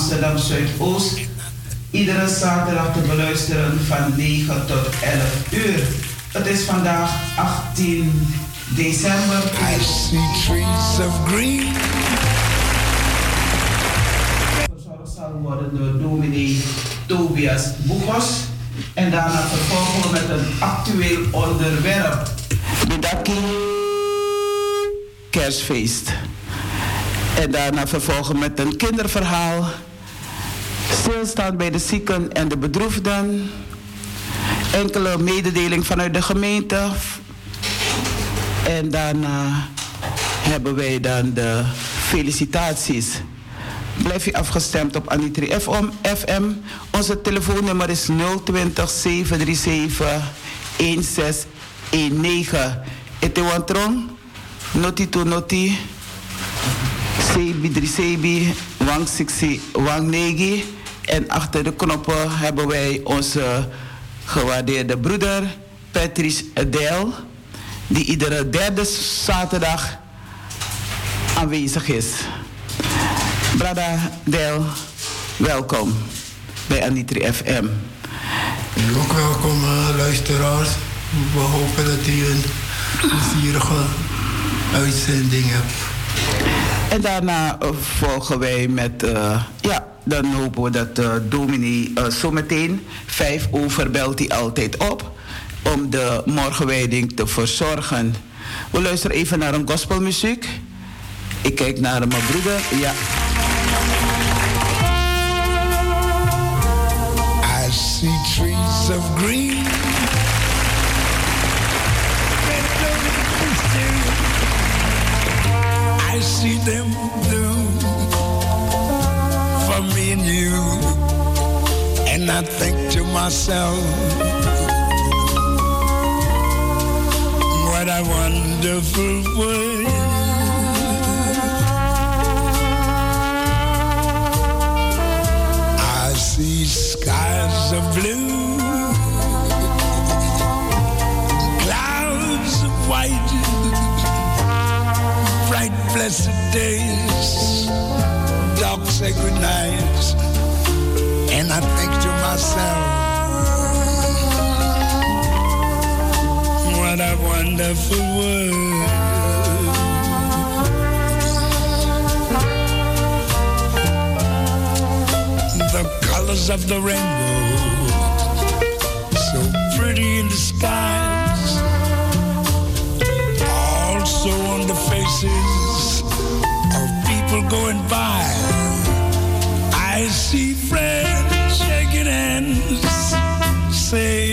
Amsterdam Zuidoost. Iedere zaterdag te beluisteren van 9 tot 11 uur. Het is vandaag 18 december. I see trees of green. Verzorgd zal worden door dominee Tobias Boegos. En daarna vervolgen we met een actueel onderwerp. Bedakkie kerstfeest. En daarna vervolgen met een kinderverhaal. Stilstaan bij de zieken en de bedroefden. Enkele mededeling vanuit de gemeente. En daarna hebben wij dan de felicitaties. Blijf je afgestemd op Anitri FM. Onze telefoonnummer is 020 737 1619. Etewantron noti to noti, sebi wang wang negi. En achter de knoppen hebben wij onze gewaardeerde broeder Patrice Adel, die iedere derde zaterdag aanwezig is. Brada Del, welkom bij Anitri FM. Ook welkom uh, luisteraars. We hopen dat u een plezierige uitzending heb. En daarna uh, volgen wij met, uh, ja, dan hopen we dat uh, dominee zometeen vijf over belt hij altijd op om de morgenwijding te verzorgen. We luisteren even naar een gospelmuziek. Ik kijk naar mijn broeder, ja. I see trees of green. I see them bloom for me and you. And I think to myself, what a wonderful world. I see skies of blue, clouds of white blessed days, dark, sacred nights, and I think to myself, what a wonderful world. The colors of the rainbow, so pretty in the skies, also on the faces going by. I see friends shaking hands, saying,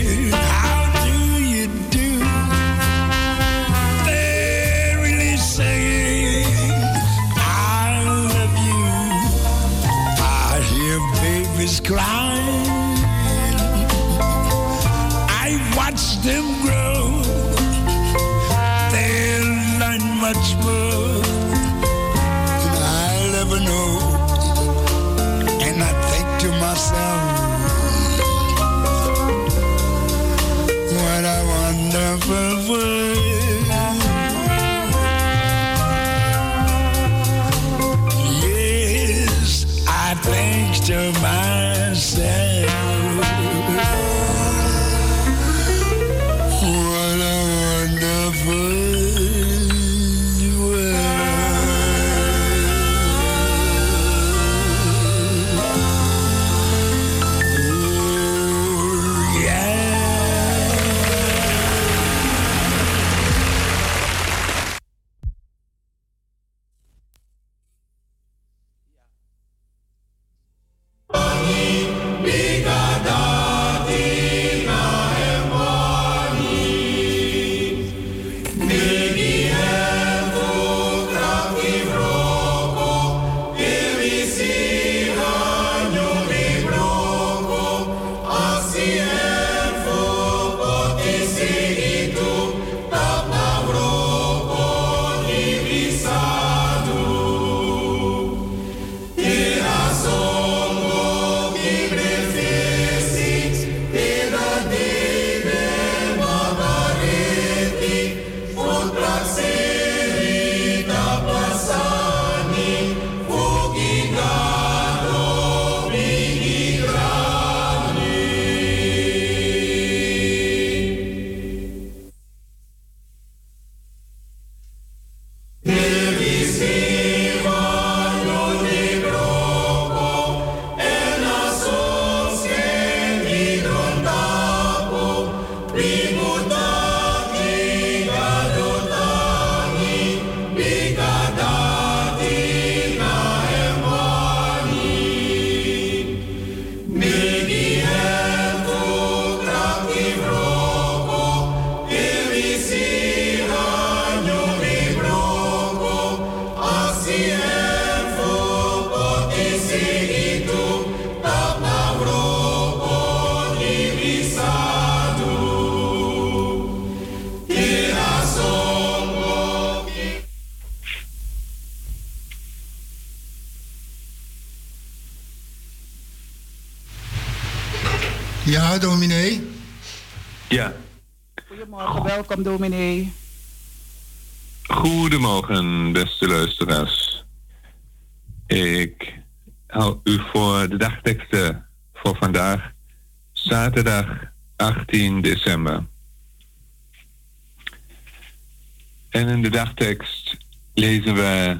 we,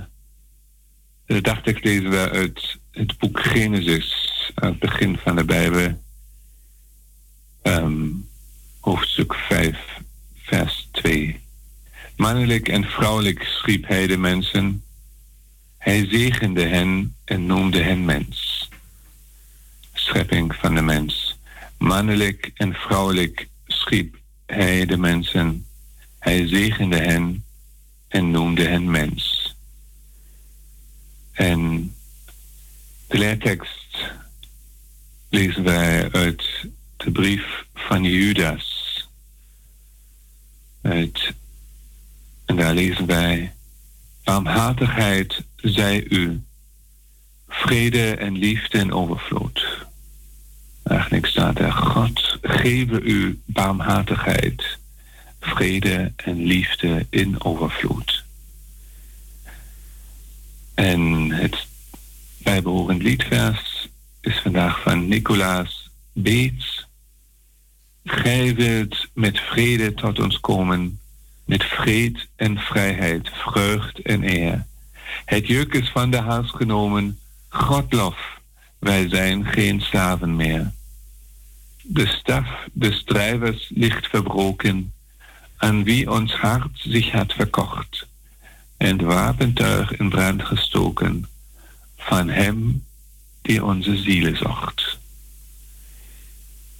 de dagtekst lezen we uit het boek Genesis, aan het begin van de Bijbel, um, hoofdstuk 5, vers 2. Mannelijk en vrouwelijk schiep hij de mensen. Hij zegende hen en noemde hen mens. Schepping van de mens. Mannelijk en vrouwelijk schiep hij de mensen. Hij zegende hen en noemde hen mens. En de leertekst lezen wij uit de brief van Judas. En daar lezen wij: Barmhartigheid zij u, vrede en liefde in overvloed. Eigenlijk staat er: God geven u barmhartigheid, vrede en liefde in overvloed. En het bijbehorend liedvers is vandaag van Nicolaas Beets. Gij wilt met vrede tot ons komen, met vrede en vrijheid, vreugd en eer. Het juk is van de hals genomen, God lof, wij zijn geen slaven meer. De staf des drijvers ligt verbroken, aan wie ons hart zich had verkocht, en wapentuig in brand gestoken, van hem die onze zielen zocht.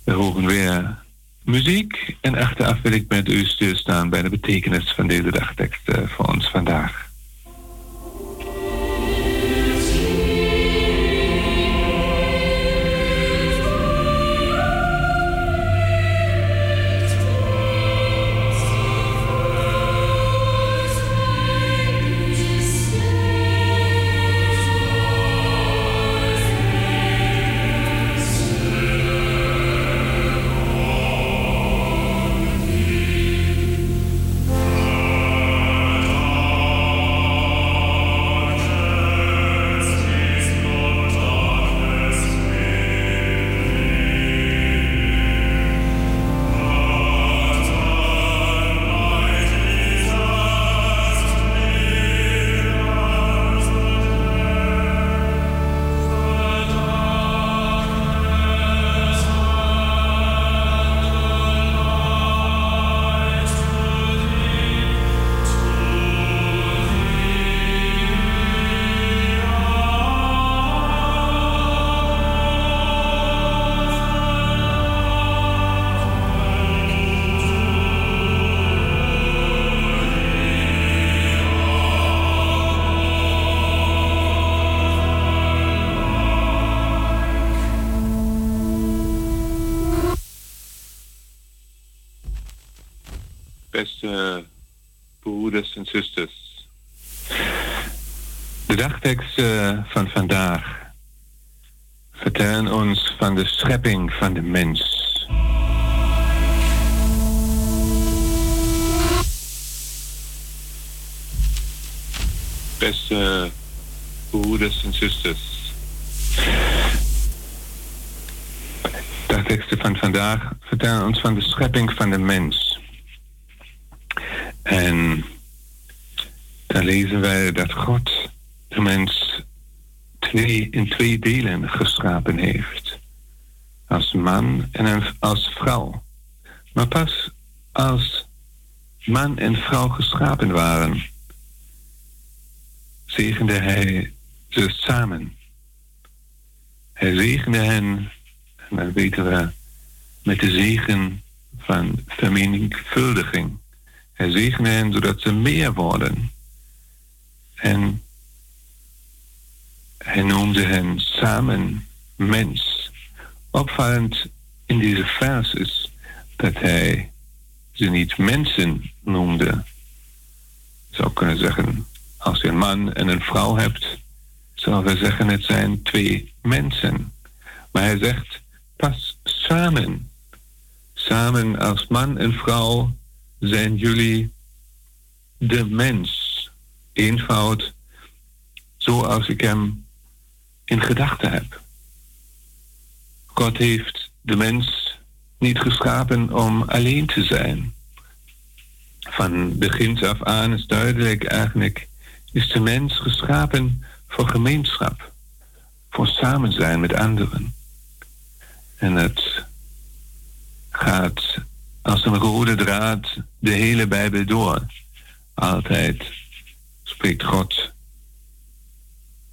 We horen weer muziek en achteraf wil ik met u stilstaan bij de betekenis van deze dagtekst eh, voor ons vandaag. Waren, zegende hij ze samen. Hij zegende hen, en weten we, met de zegen van vermenigvuldiging. Hij zegende hen zodat ze meer worden. En hij noemde hen samen mens opvallend in deze vers is dat hij ze niet mensen noemde. Zou kunnen zeggen, als je een man en een vrouw hebt, zouden we zeggen het zijn twee mensen. Maar hij zegt, pas samen. Samen als man en vrouw zijn jullie de mens. Eenvoud zoals ik hem in gedachten heb. God heeft de mens niet geschapen om alleen te zijn. Van begins af aan is duidelijk eigenlijk, is de mens geschapen voor gemeenschap, voor samen zijn met anderen. En het gaat als een rode draad de hele Bijbel door. Altijd spreekt God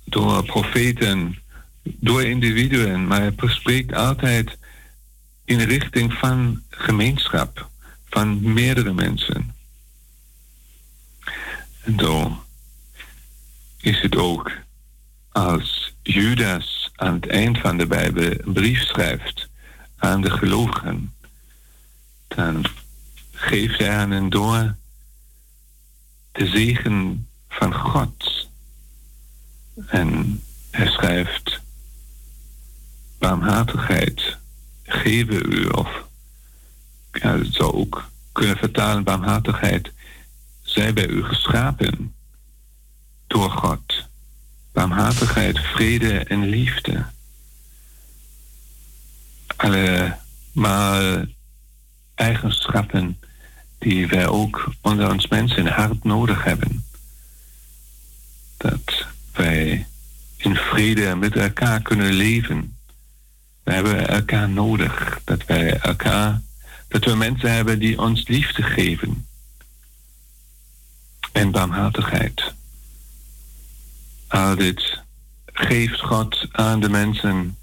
door profeten, door individuen, maar hij spreekt altijd in richting van gemeenschap, van meerdere mensen. Zo is het ook als Judas aan het eind van de Bijbel een brief schrijft aan de gelovigen, dan geeft hij aan hen door de zegen van God. En hij schrijft barmhartigheid geven u, of ja, het zou ook kunnen vertalen barmhartigheid, zij bij u geschapen door God. Barmhartigheid, vrede en liefde. Allemaal eigenschappen die wij ook onder ons mensen hard nodig hebben. Dat wij in vrede met elkaar kunnen leven. We hebben elkaar nodig. Dat wij elkaar, dat we mensen hebben die ons liefde geven. En barmhartigheid. Al dit geeft God aan de mensen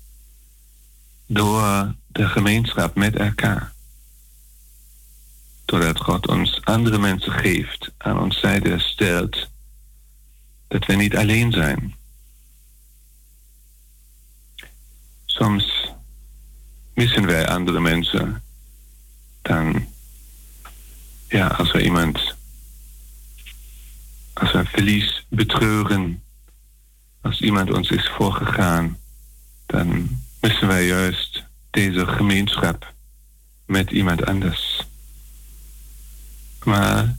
door de gemeenschap met elkaar. Doordat God ons andere mensen geeft, aan ons zijde stelt, dat we niet alleen zijn. Soms missen wij andere mensen. Dan, ja, als we iemand, als we verlies betreuren, als iemand ons is voorgegaan, dan missen wij juist deze gemeenschap met iemand anders. Maar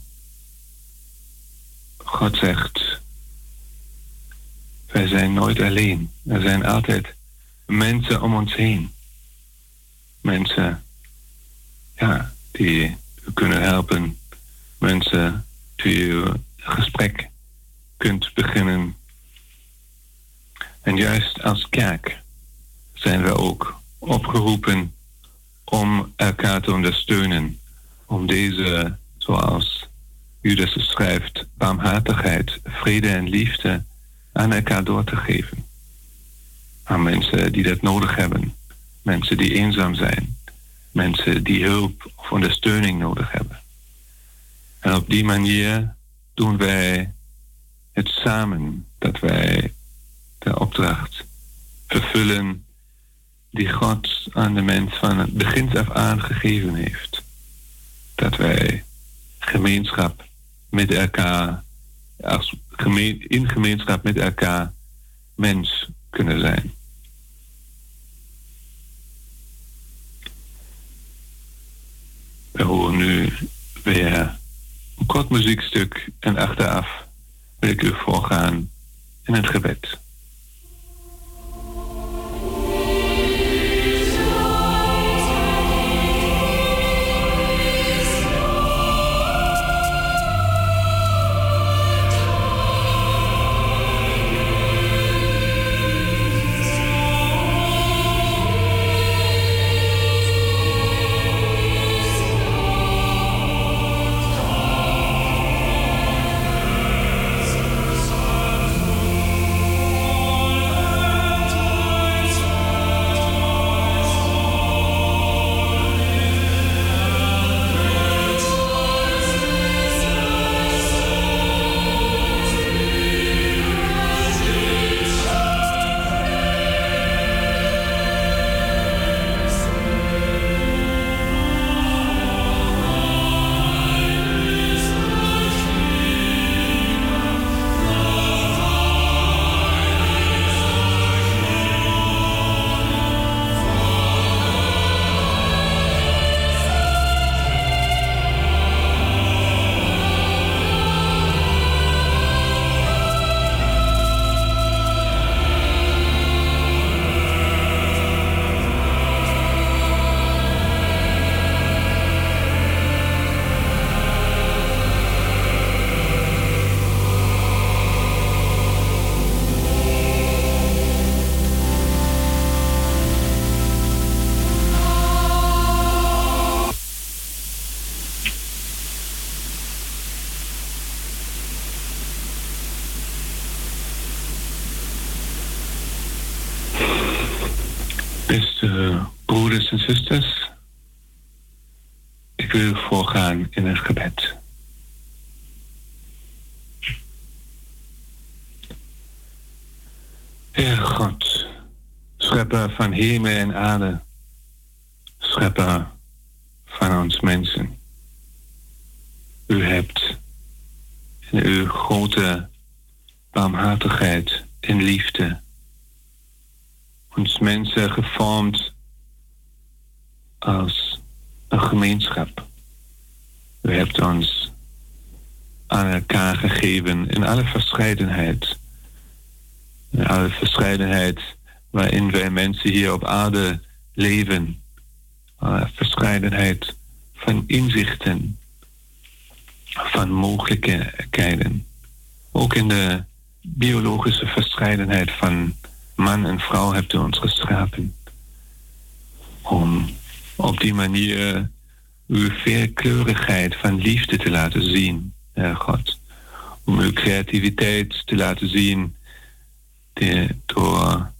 God zegt, wij zijn nooit alleen. Er zijn altijd mensen om ons heen. Mensen ja, die u kunnen helpen. Mensen die u gesprek kunt beginnen. En juist als kerk zijn we ook opgeroepen om elkaar te ondersteunen. Om deze, zoals Judas schrijft, barmhartigheid, vrede en liefde aan elkaar door te geven. Aan mensen die dat nodig hebben. Mensen die eenzaam zijn. Mensen die hulp of ondersteuning nodig hebben. En op die manier doen wij het samen. Dat wij de opdracht vervullen die God aan de mens van het begin af aan gegeven heeft. Dat wij gemeenschap met elkaar, in gemeenschap met elkaar mens kunnen zijn. We horen nu weer kort muziekstuk en achteraf wil ik u voorgaan in het gebed. Van hemel en aarde, schepper van ons mensen. U hebt in uw grote barmhartigheid en liefde ons mensen gevormd als een gemeenschap. U hebt ons aan elkaar gegeven in alle verscheidenheid. In alle verscheidenheid waarin wij mensen hier op aarde leven. Alle verscheidenheid van inzichten, van mogelijkheden. Ook in de biologische verscheidenheid van man en vrouw hebt u ons geschapen. Om op die manier uw veelkleurigheid van liefde te laten zien, Heer God. Om uw creativiteit te laten zien door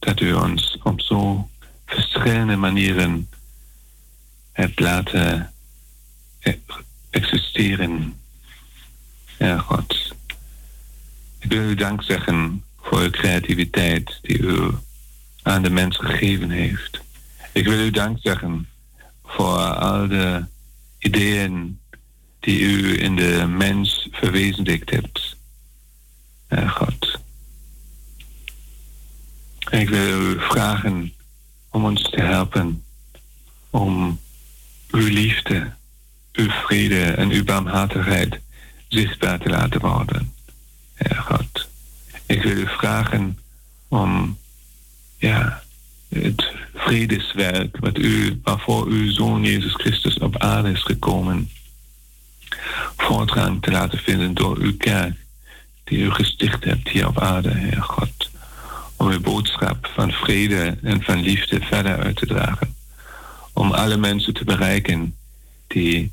dat u ons op zo verschillende manieren hebt laten e-, existeren. Heer God. Ik wil u dank zeggen voor uw creativiteit die u aan de mens gegeven heeft. Ik wil u dank zeggen voor al de ideeën die u in de mens verwezenlijkt hebt. Heer God. Ik wil u vragen om ons te helpen om uw liefde, uw vrede en uw barmhartigheid zichtbaar te laten worden. Heer God. Ik wil u vragen om ja, het vredeswerk wat u, waarvoor uw zoon Jezus Christus op aarde is gekomen, voortgang te laten vinden door uw kerk die u gesticht hebt hier op aarde, Heer God. Om uw boodschap van vrede en van liefde verder uit te dragen. Om alle mensen te bereiken die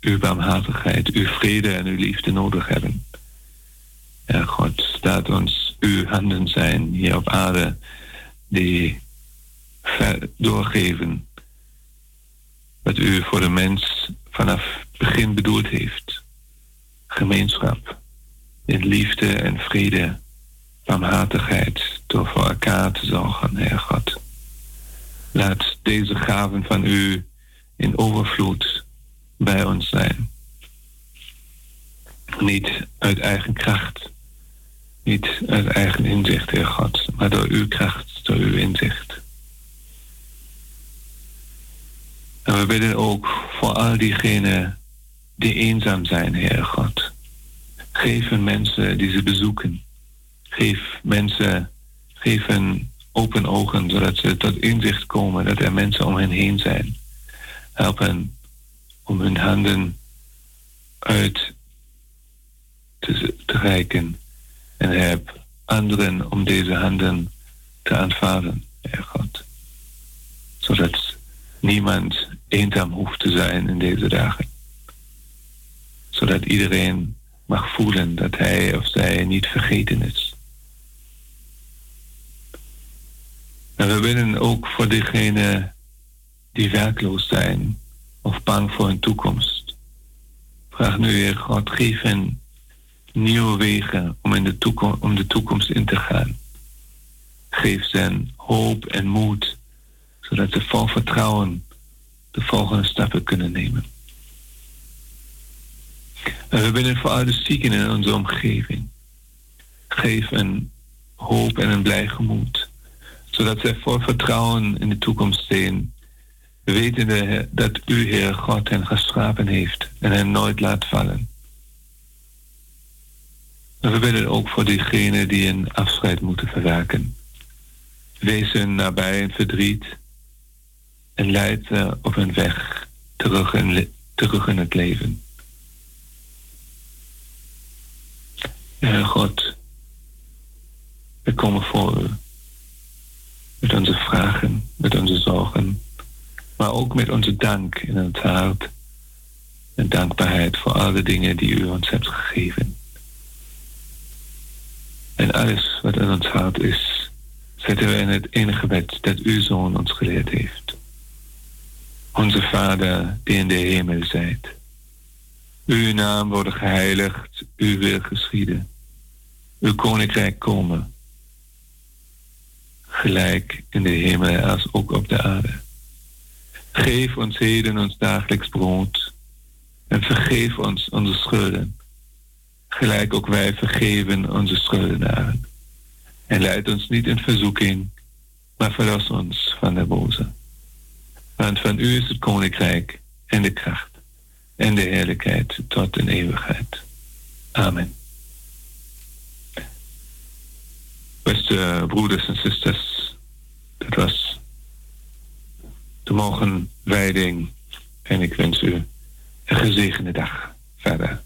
uw barmhartigheid, uw vrede en uw liefde nodig hebben. Heer God, laat ons uw handen zijn hier op aarde die doorgeven wat u voor de mens vanaf begin bedoeld heeft. Gemeenschap in liefde en vrede, barmhartigheid door voor elkaar te zorgen, Heer God. Laat deze gaven van u in overvloed bij ons zijn. Niet uit eigen kracht, niet uit eigen inzicht, Heer God, maar door uw kracht, door uw inzicht. En we bidden ook voor al diegenen die eenzaam zijn, Heer God. Geef mensen die ze bezoeken. Geef mensen, hen open ogen, zodat ze tot inzicht komen dat er mensen om hen heen zijn. Help hen om hun handen uit te, te reiken en heb anderen om deze handen te aanvaarden, Heer God. Zodat niemand eenzaam hoeft te zijn in deze dagen. Zodat iedereen mag voelen dat hij of zij niet vergeten is. En we willen ook voor diegenen die werkloos zijn of bang voor hun toekomst. Vraag nu, Heer God, geef hen nieuwe wegen om, in de, toekomst, in te gaan. Geef ze hoop en moed, zodat ze vol vertrouwen de volgende stappen kunnen nemen. En we bidden voor alle zieken in onze omgeving. Geef een hoop en een blij gemoed, zodat zij vol vertrouwen in de toekomst zien, wetende dat u, Heer God, hen geschapen heeft en hen nooit laat vallen. En we willen ook voor diegenen die een afscheid moeten verwerken. Wees hun nabij in verdriet en leid ze op hun weg terug in, terug in het leven. Heer God, we komen voor u met onze vragen, met onze zorgen, maar ook met onze dank in het hart en dankbaarheid voor alle dingen die u ons hebt gegeven. En alles wat in ons hart is, zetten we in het enige gebed dat uw Zoon ons geleerd heeft. Onze Vader die in de hemel zijt. Uw naam worden geheiligd, uw wil geschieden. Uw koninkrijk komen. Gelijk in de hemel als ook op de aarde. Geef ons heden ons dagelijks brood. En vergeef ons onze schulden. Gelijk ook wij vergeven onze schuldenaren. En leid ons niet in verzoeking, maar verlos ons van de boze. Want van u is het koninkrijk en de kracht en de heerlijkheid tot in eeuwigheid. Amen. Beste broeders en zusters, dat was de morgenwijding en ik wens u een gezegende dag verder.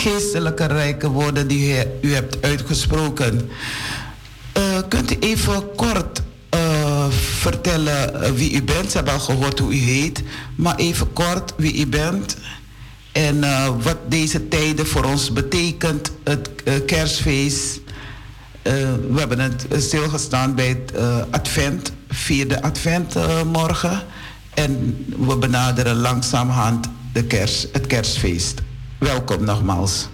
Geestelijke rijke woorden die u hebt uitgesproken. Uh, kunt u even kort uh, vertellen eh, wie u bent? Ze hebben al gehoord hoe u heet. Maar even kort wie u bent. En wat deze tijden voor ons betekent. Het kerstfeest. we hebben het stilgestaan bij het advent. Vierde advent morgen. En we benaderen langzamerhand de kerst, het kerstfeest. Welkom nogmaals.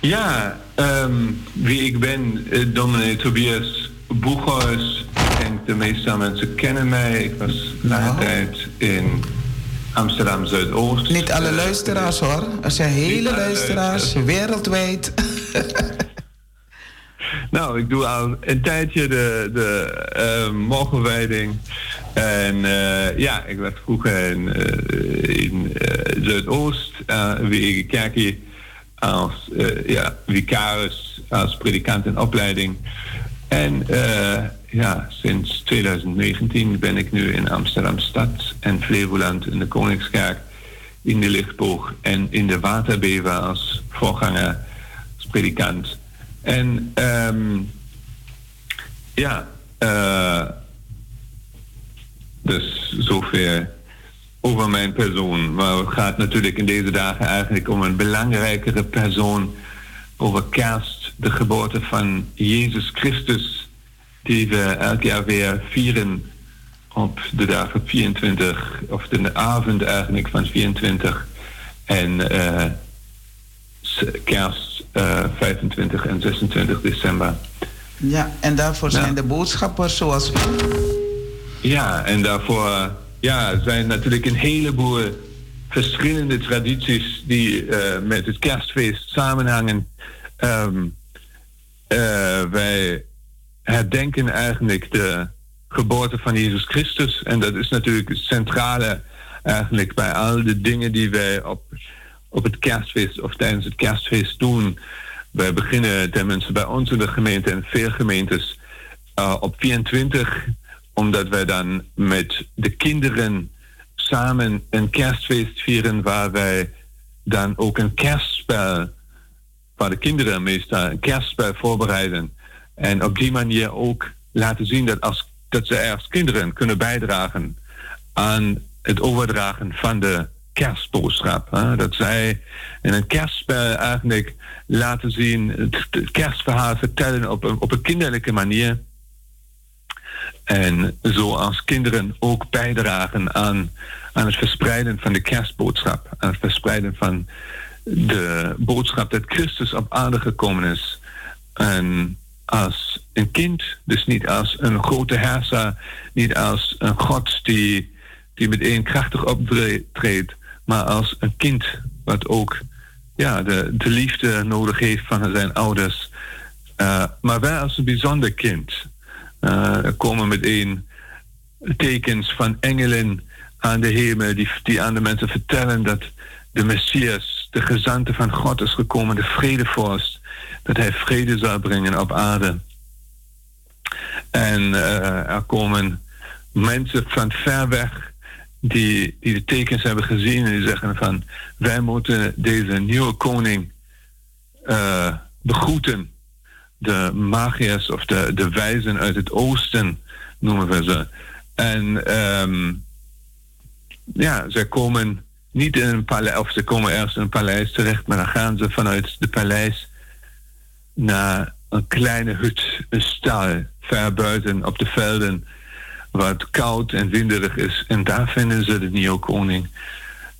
Ja, um, wie ik ben, uh, dominee Tobias Boeghuis. En de meeste mensen kennen mij. Ik was lange nou. tijd in Amsterdam Zuidoost. Niet alle luisteraars hoor. Er zijn hele luisteraars, wereldwijd. nou, ik doe al een tijdje de, de uh, morgenwijding. En uh, ja, ik werd vroeger in, uh, in Zuidoost, uh, kerkje als ja, vicaris, als predikant in opleiding. En ja, sinds 2019 ben ik nu in Amsterdam Stad en Flevoland in de Koningskerk, in de Lichtboog en in de Waterbever als voorganger, als predikant. En um, ja, dus zover over mijn persoon. Maar het gaat natuurlijk in deze dagen eigenlijk om een belangrijkere persoon. Over kerst, de geboorte van Jezus Christus, die we elk jaar weer vieren op de dagen 24, of de avond eigenlijk van 24 en uh, kerst uh, eh, 25 en 26 december. Ja, en daarvoor zijn de boodschappers zoals. Ja, en daarvoor ja, zijn natuurlijk een heleboel verschillende tradities die uh, met het kerstfeest samenhangen. Um, uh, wij herdenken eigenlijk de geboorte van Jezus Christus. En dat is natuurlijk het centrale eigenlijk bij al de dingen die wij op, op het kerstfeest of tijdens het kerstfeest doen. Wij beginnen tenminste bij ons in de gemeente en veel gemeentes uh, op 24 omdat wij dan met de kinderen samen een kerstfeest vieren waar wij dan ook een kerstspel, waar de kinderen meestal een kerstspel voorbereiden. En op die manier ook laten zien dat, als, dat ze als kinderen kunnen bijdragen aan het overdragen van de kerstboodschap. Hè? Dat zij in een kerstspel eigenlijk laten zien, het, kerstverhaal vertellen op op een kinderlijke manier. En zo als kinderen ook bijdragen aan, aan het verspreiden van de kerstboodschap. Aan het verspreiden van de boodschap dat Christus op aarde gekomen is. En als een kind, dus niet als een grote herser, niet als een God die, die meteen krachtig optreedt, maar als een kind wat ook ja, de, de liefde nodig heeft van zijn ouders. Uh, maar wij als een bijzonder kind. Er komen meteen tekens van engelen aan de hemel die, die aan de mensen vertellen dat de Messias, de gezante van God is gekomen, de vredevorst, dat hij vrede zou brengen op aarde. En uh, er komen mensen van ver weg die, die de tekens hebben gezien en die zeggen van wij moeten deze nieuwe koning uh, begroeten. De magiërs of de, de wijzen uit het oosten noemen we ze. En um, ja, zij komen niet in een paleis, of ze komen ergens in een paleis terecht, maar dan gaan ze vanuit de paleis naar een kleine hut, een stal, ver buiten op de velden, het koud en winderig is. En daar vinden ze de nieuwe koning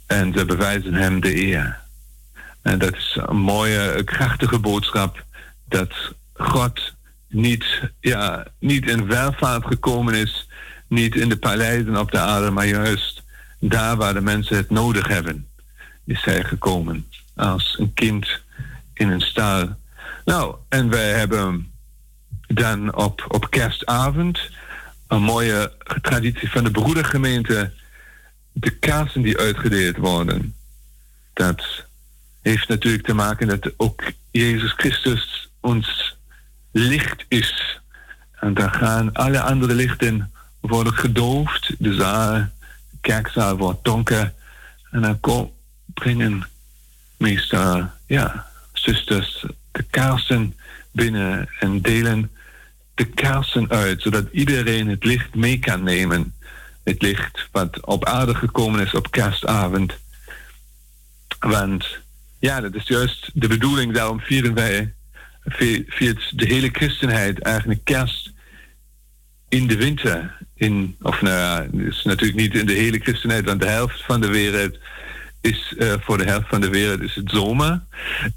en ze bewijzen hem de eer. En dat is een mooie, krachtige boodschap dat God niet, ja, niet in welvaart gekomen is, niet in de paleizen op de aarde, maar juist daar waar de mensen het nodig hebben, is hij gekomen. Als een kind in een stal. Nou, en wij hebben dan op, op kerstavond een mooie traditie van de broedergemeente. De kaarsen die uitgedeeld worden. Dat heeft natuurlijk te maken dat ook Jezus Christus ons licht is. En dan gaan alle andere lichten worden gedoofd. De zaal kerkzaal wordt donker. En dan brengen meestal ja, zusters de kaarsen binnen en delen de kaarsen uit, zodat iedereen het licht mee kan nemen. Het licht wat op aarde gekomen is op kerstavond. Want ja, dat is juist de bedoeling, daarom vieren wij, viert de hele christenheid eigenlijk kerst in de winter. In, of nou ja, is natuurlijk niet in de hele christenheid, want de helft van de wereld is uh, voor de helft van de wereld is het zomer.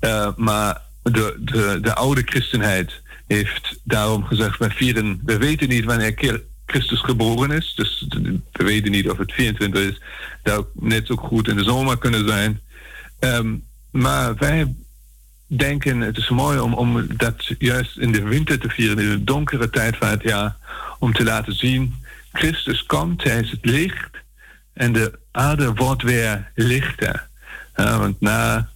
Uh, maar de, de, de oude christenheid heeft daarom gezegd: wij vieren, we weten niet wanneer Christus geboren is. Dus we weten niet of het 24 is. Dat net zo goed in de zomer kunnen zijn. Um, maar wij denken, het is mooi om, om dat juist in de winter te vieren, in de donkere tijd van het jaar om te laten zien, Christus komt, hij is het licht en de aarde wordt weer lichter. want na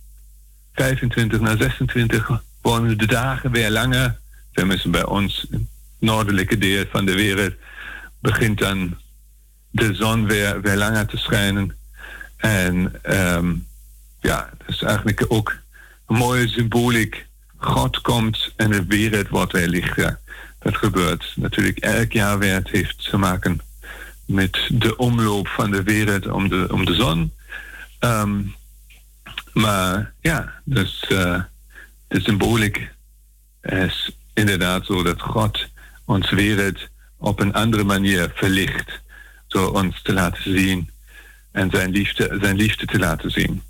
25, na 26 worden de dagen weer langer. Tenminste bij ons, het noordelijke deel van de wereld, begint dan de zon weer, weer langer te schijnen. En um, ja, dat is eigenlijk ook mooie symboliek. God komt en de wereld wordt lichter. Dat gebeurt natuurlijk elk jaar weer. Het heeft te maken met de omloop van de wereld om de, om de zon. Um, maar ja, dus uh, de symboliek is inderdaad zo dat God ons wereld op een andere manier verlicht. Door ons te laten zien en zijn liefde, zijn liefde te laten zien.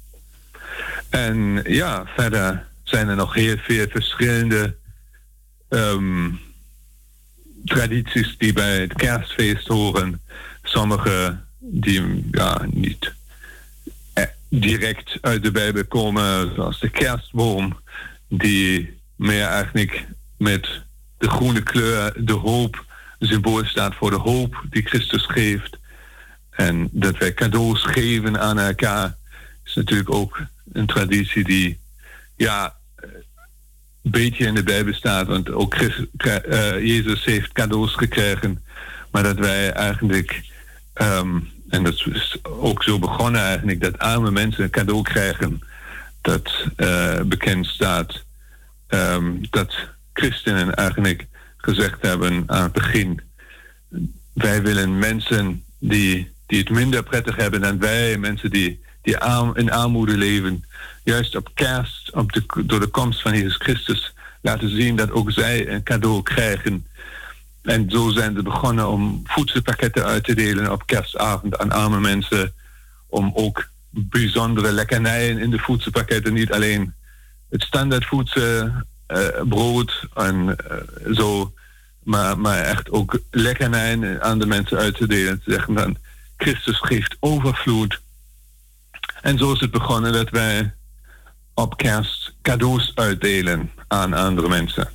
En ja, verder zijn er nog heel veel verschillende um, tradities die bij het kerstfeest horen. Sommige die ja, niet direct uit de Bijbel komen, zoals de kerstboom, die meer eigenlijk met de groene kleur de hoop symbool staat voor de hoop die Christus geeft. En dat wij cadeaus geven aan elkaar is natuurlijk ook een traditie die ja, een beetje in de Bijbel staat. Want ook uh, Jezus heeft cadeaus gekregen. Maar dat wij eigenlijk, um, en dat is ook zo begonnen eigenlijk, dat arme mensen een cadeau krijgen. Dat uh, bekend staat um, dat christenen eigenlijk gezegd hebben aan het begin. Wij willen mensen die, die het minder prettig hebben dan wij, mensen die, die arm, in armoede leven, juist op kerst, op de, door de komst van Jezus Christus, laten zien dat ook zij een cadeau krijgen. en zo zijn ze begonnen om voedselpakketten uit te delen op kerstavond aan arme mensen. Om ook bijzondere lekkernijen in de voedselpakketten, niet alleen het standaard voedsel, uh, brood en uh, zo, maar, maar echt ook lekkernijen aan de mensen uit te delen. Te zeggen dan, Christus geeft overvloed. En zo is het begonnen dat wij op kerst cadeaus uitdelen aan andere mensen.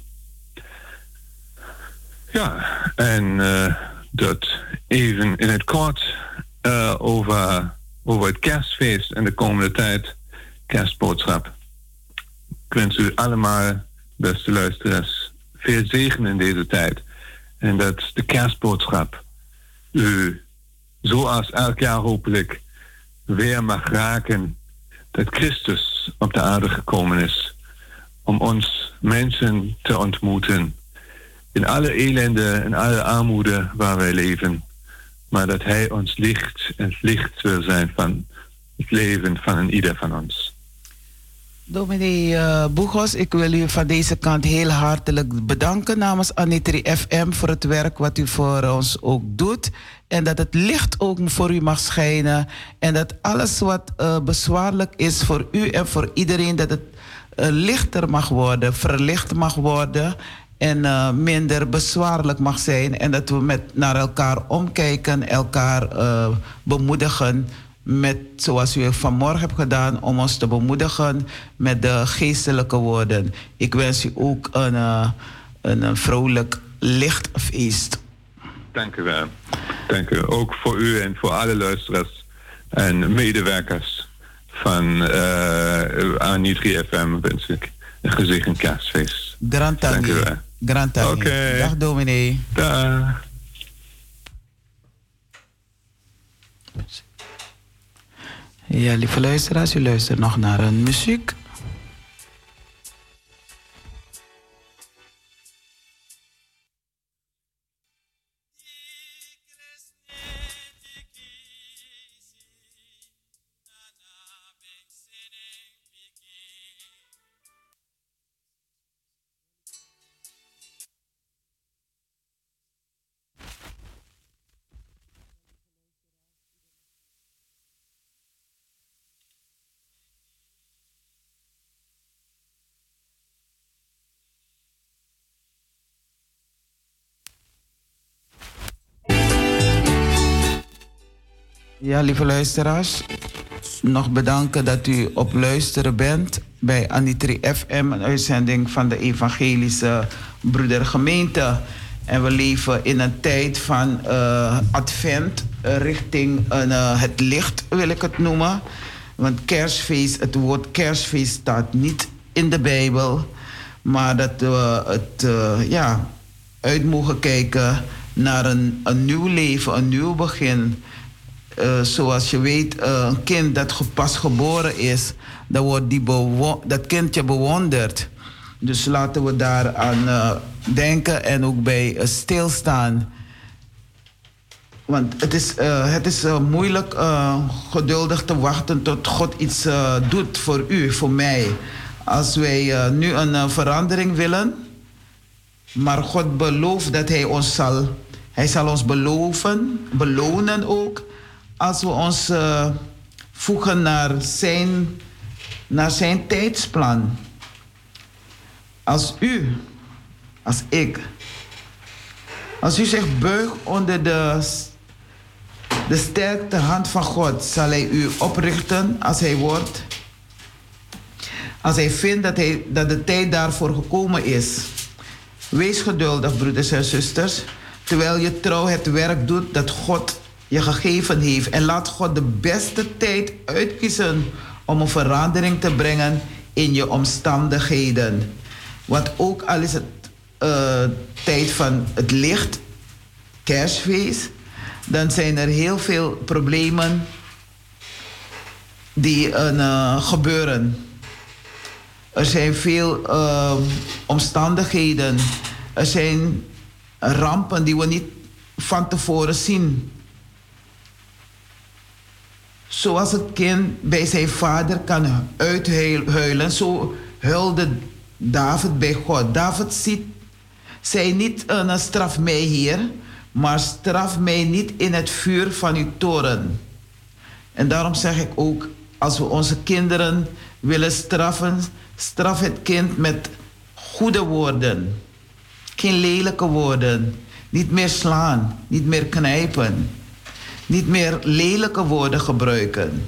Ja, en uh, dat even in het kort uh, over, over het kerstfeest en de komende tijd, kerstboodschap. Ik wens u allemaal, beste luisteraars, veel zegen in deze tijd. En dat de kerstboodschap u, zoals elk jaar hopelijk, weer mag raken dat Christus op de aarde gekomen is om ons mensen te ontmoeten in alle ellende en alle armoede waar wij leven. Maar dat Hij ons licht en het licht wil zijn van het leven van ieder van ons. Dominee uh, Boegos, ik wil u van deze kant heel hartelijk bedanken namens Anitri FM voor het werk wat u voor ons ook doet. En dat het licht ook voor u mag schijnen. En dat alles wat uh, bezwaarlijk is voor u en voor iedereen, dat het uh, lichter mag worden, verlicht mag worden en uh, minder bezwaarlijk mag zijn. En dat we met naar elkaar omkijken, elkaar bemoedigen met, zoals u vanmorgen hebt gedaan, om ons te bemoedigen met de geestelijke woorden. Ik wens u ook een, een, een vrolijk lichtfeest. Dank u wel. Dank u. Ook voor u en voor alle luisteraars en medewerkers van uh, Anitri FM wens ik een gezegend kerstfeest. Grand Dank u wel. Grand Oké. Okay. Dag dominee. Dag. Ja, lieve luisteraars, u luistert nog naar een muziek. Ja, lieve luisteraars, nog bedanken dat u op luisteren bent bij Anitri FM, een uitzending van de Evangelische Broedergemeente. En we leven in een tijd van uh, advent richting uh, het licht, wil ik het noemen. Want kerstfeest, het woord kerstfeest staat niet in de Bijbel. Maar dat we het ja, uit mogen kijken naar een, een nieuw leven, een nieuw begin uh, zoals je weet, uh, een kind dat pas geboren is, dan wordt die dat kindje bewonderd. Dus laten we daaraan uh, denken en ook bij stilstaan. Want het is, het is moeilijk geduldig te wachten tot God iets doet voor u, voor mij. Als wij nu een verandering willen, maar God belooft dat Hij ons zal, Hij zal ons beloven, belonen ook als we ons uh, voegen naar zijn, naar zijn tijdsplan. Als u, als ik, als u zich buigt onder de, de sterkte hand van God, zal hij u oprichten als hij wordt. Als hij vindt dat, hij, dat de tijd daarvoor gekomen is. Wees geduldig, broeders en zusters, terwijl je trouw het werk doet dat God je gegeven heeft. En laat God de beste tijd uitkiezen om een verandering te brengen in je omstandigheden. Want ook al is het uh, tijd van het licht, kerstfeest, dan zijn er heel veel problemen die uh, gebeuren. Er zijn veel omstandigheden. Er zijn rampen die we niet van tevoren zien. Zoals het kind bij zijn vader kan uithuilen, zo huilde David bij God. David ziet Zij niet uh, straf mij hier, maar straf mij niet in het vuur van uw toren. En daarom zeg ik ook, als we onze kinderen willen straffen, straf het kind met goede woorden. Geen lelijke woorden. Niet meer slaan, niet meer knijpen. Niet meer lelijke woorden gebruiken.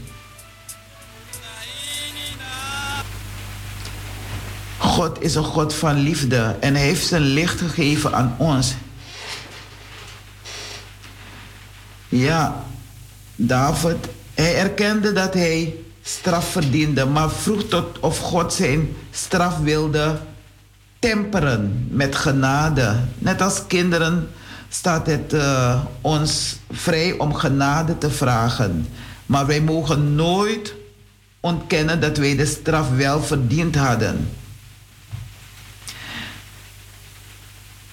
God is een God van liefde en hij heeft zijn licht gegeven aan ons. Ja, David, hij erkende dat hij straf verdiende, maar vroeg tot of God zijn straf wilde temperen met genade. Net als kinderen staat het uh, ons vrij om genade te vragen. Maar wij mogen nooit ontkennen dat wij de straf wel verdiend hadden.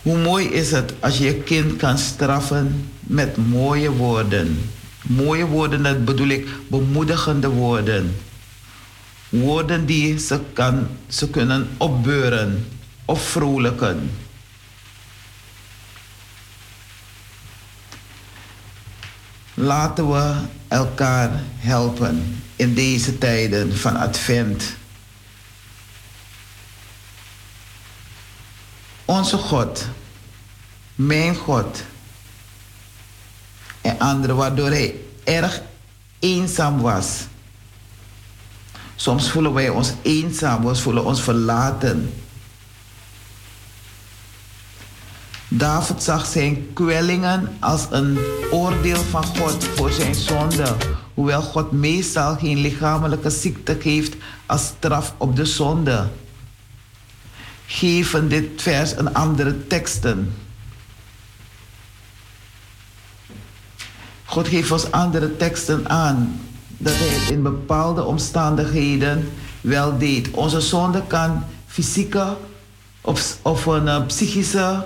Hoe mooi is het als je je kind kan straffen met mooie woorden. Mooie woorden, dat bedoel ik bemoedigende woorden. Woorden die ze, kan, ze kunnen opbeuren of vrolijken. Laten we elkaar helpen in deze tijden van Advent. Onze God, mijn God en anderen, waardoor hij erg eenzaam was. Soms voelen wij ons eenzaam, we voelen ons verlaten. David zag zijn kwellingen als een oordeel van God voor zijn zonde. Hoewel God meestal geen lichamelijke ziekte geeft als straf op de zonde. Geven dit vers een andere teksten. God geeft ons andere teksten aan dat hij het in bepaalde omstandigheden wel deed. Onze zonde kan fysieke of, of een uh, psychische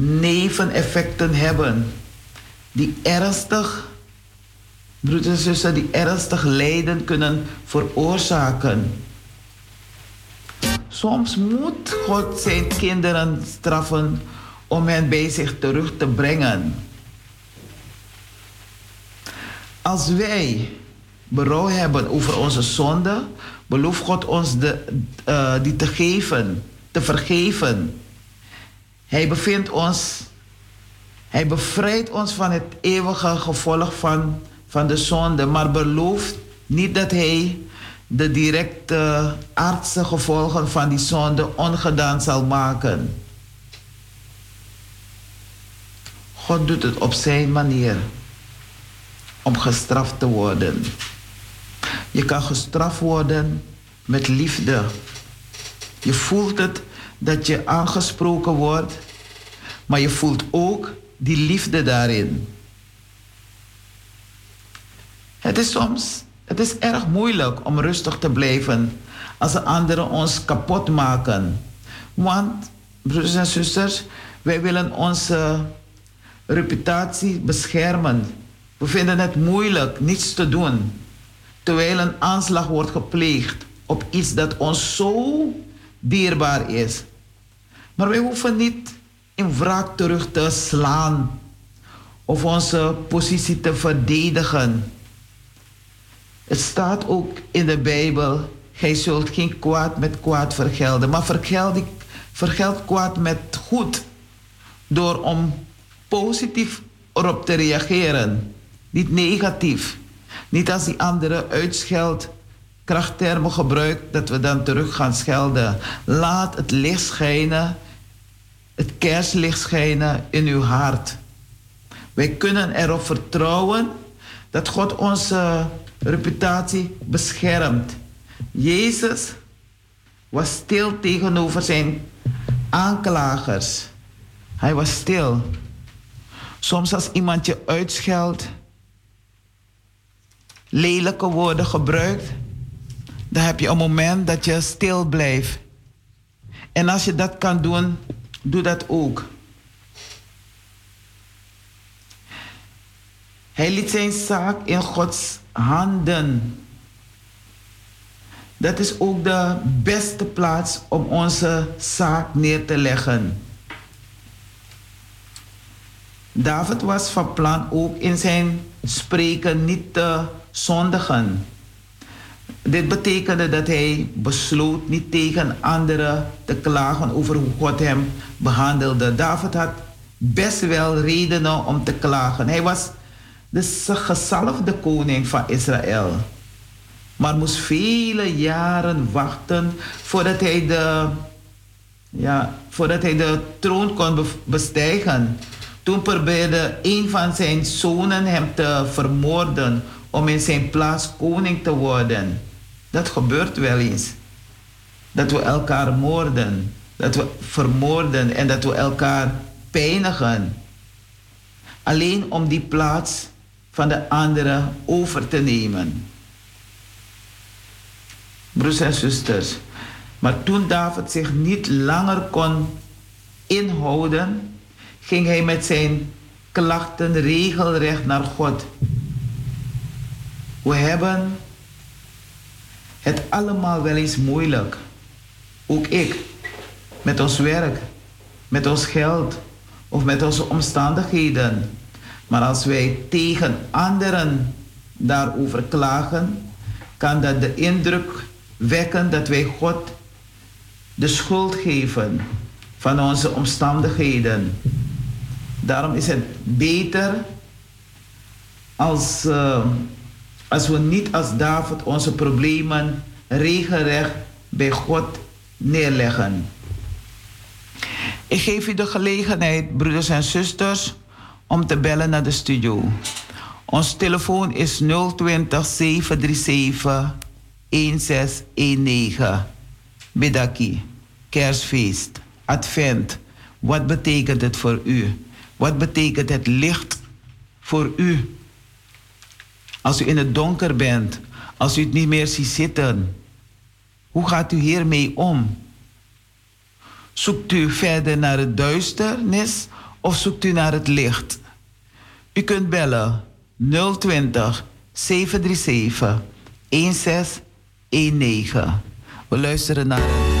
neveneffecten hebben die ernstig, broeders en zussen, die ernstig lijden kunnen veroorzaken. Soms moet God zijn kinderen straffen om hen bij zich terug te brengen. Als wij berouw hebben over onze zonde, belooft God ons de, uh, die te geven, te vergeven. Hij bevindt ons, hij bevrijdt ons van het eeuwige gevolg van, van de zonde, maar belooft niet dat hij de directe aardse gevolgen van die zonde ongedaan zal maken. God doet het op zijn manier om gestraft te worden. Je kan gestraft worden met liefde. Je voelt het dat je aangesproken wordt, maar je voelt ook die liefde daarin. Het is soms, het is erg moeilijk om rustig te blijven als de anderen ons kapot maken. Want, broeders en zusters, wij willen onze reputatie beschermen. We vinden het moeilijk niets te doen terwijl een aanslag wordt gepleegd op iets dat ons zo dierbaar is. Maar wij hoeven niet in wraak terug te slaan of onze positie te verdedigen. Het staat ook in de Bijbel: gij zult geen kwaad met kwaad vergelden, maar vergeld, vergeld kwaad met goed door om positief erop te reageren, niet negatief. Niet als die andere uitscheldt, krachttermen gebruikt, dat we dan terug gaan schelden. Laat het licht schijnen, het kerstlicht schijnen in uw hart. Wij kunnen erop vertrouwen dat God onze reputatie beschermt. Jezus was stil tegenover zijn aanklagers. Hij was stil. Soms als iemand je uitscheldt, lelijke woorden gebruikt, dan heb je een moment dat je stil blijft. En als je dat kan doen, doe dat ook. Hij liet zijn zaak in Gods handen. Dat is ook de beste plaats om onze zaak neer te leggen. David was van plan ook in zijn spreken niet te zondigen. Dit betekende dat hij besloot niet tegen anderen te klagen over hoe God hem behandelde. David had best wel redenen om te klagen. Hij was de gezalfde koning van Israël. Maar moest vele jaren wachten voordat hij de, ja, voordat hij de troon kon bestijgen. Toen probeerde een van zijn zonen hem te vermoorden om in zijn plaats koning te worden. Dat gebeurt wel eens. Dat we elkaar moorden, dat we vermoorden en dat we elkaar pijnigen. Alleen om die plaats van de andere over te nemen. Broers en zusters, maar toen David zich niet langer kon inhouden, ging hij met zijn klachten regelrecht naar God. We hebben het allemaal wel eens moeilijk. Ook ik. Met ons werk, met ons geld of met onze omstandigheden. Maar als wij tegen anderen daarover klagen, kan dat de indruk wekken dat wij God de schuld geven van onze omstandigheden. Daarom is het beter als, uh, als we niet als David onze problemen regelrecht bij God neerleggen. Ik geef u de gelegenheid, broeders en zusters, om te bellen naar de studio. Ons telefoon is 020 737 1619. Bidaki, kerstfeest, advent. Wat betekent het voor u? Wat betekent het licht voor u? Als u in het donker bent, als u het niet meer ziet zitten, hoe gaat u hiermee om? Zoekt u verder naar het duisternis of zoekt u naar het licht? U kunt bellen 020 737 1619. We luisteren naar.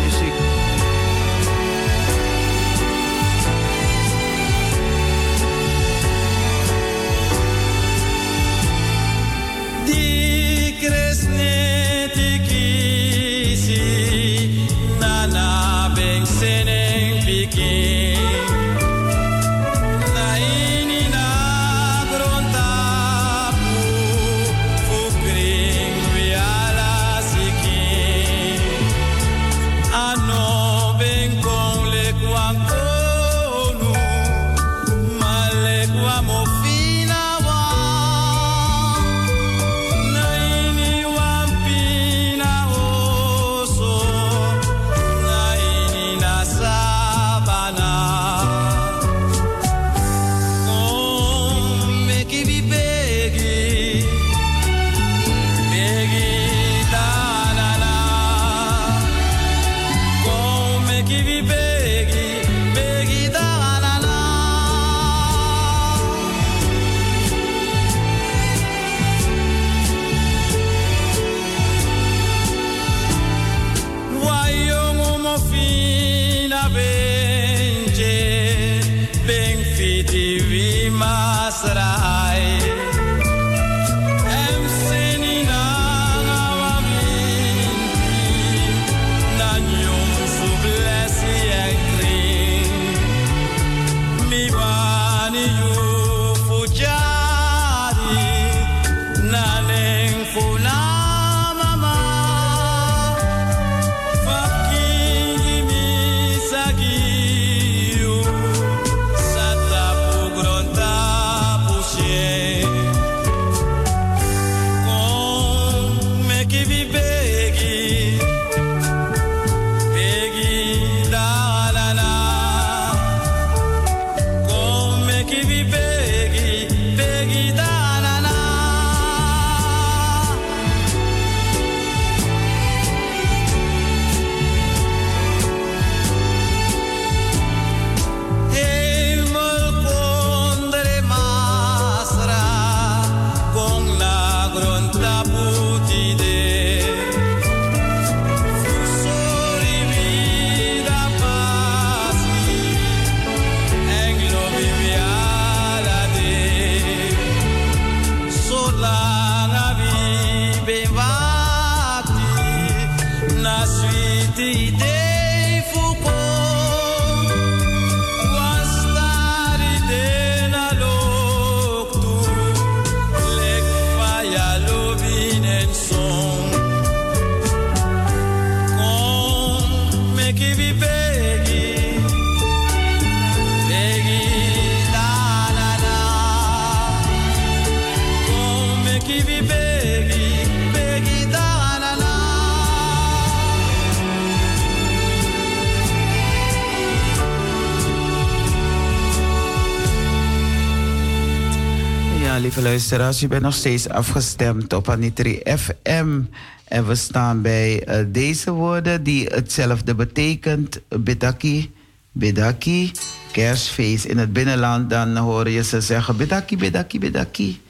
Luisteraars, u bent nog steeds afgestemd op Anitri FM. En we staan bij uh, deze woorden die hetzelfde betekent. Bedaki, bedaki, kerstfeest. In het binnenland dan hoor je ze zeggen bedaki, bedaki, bedaki.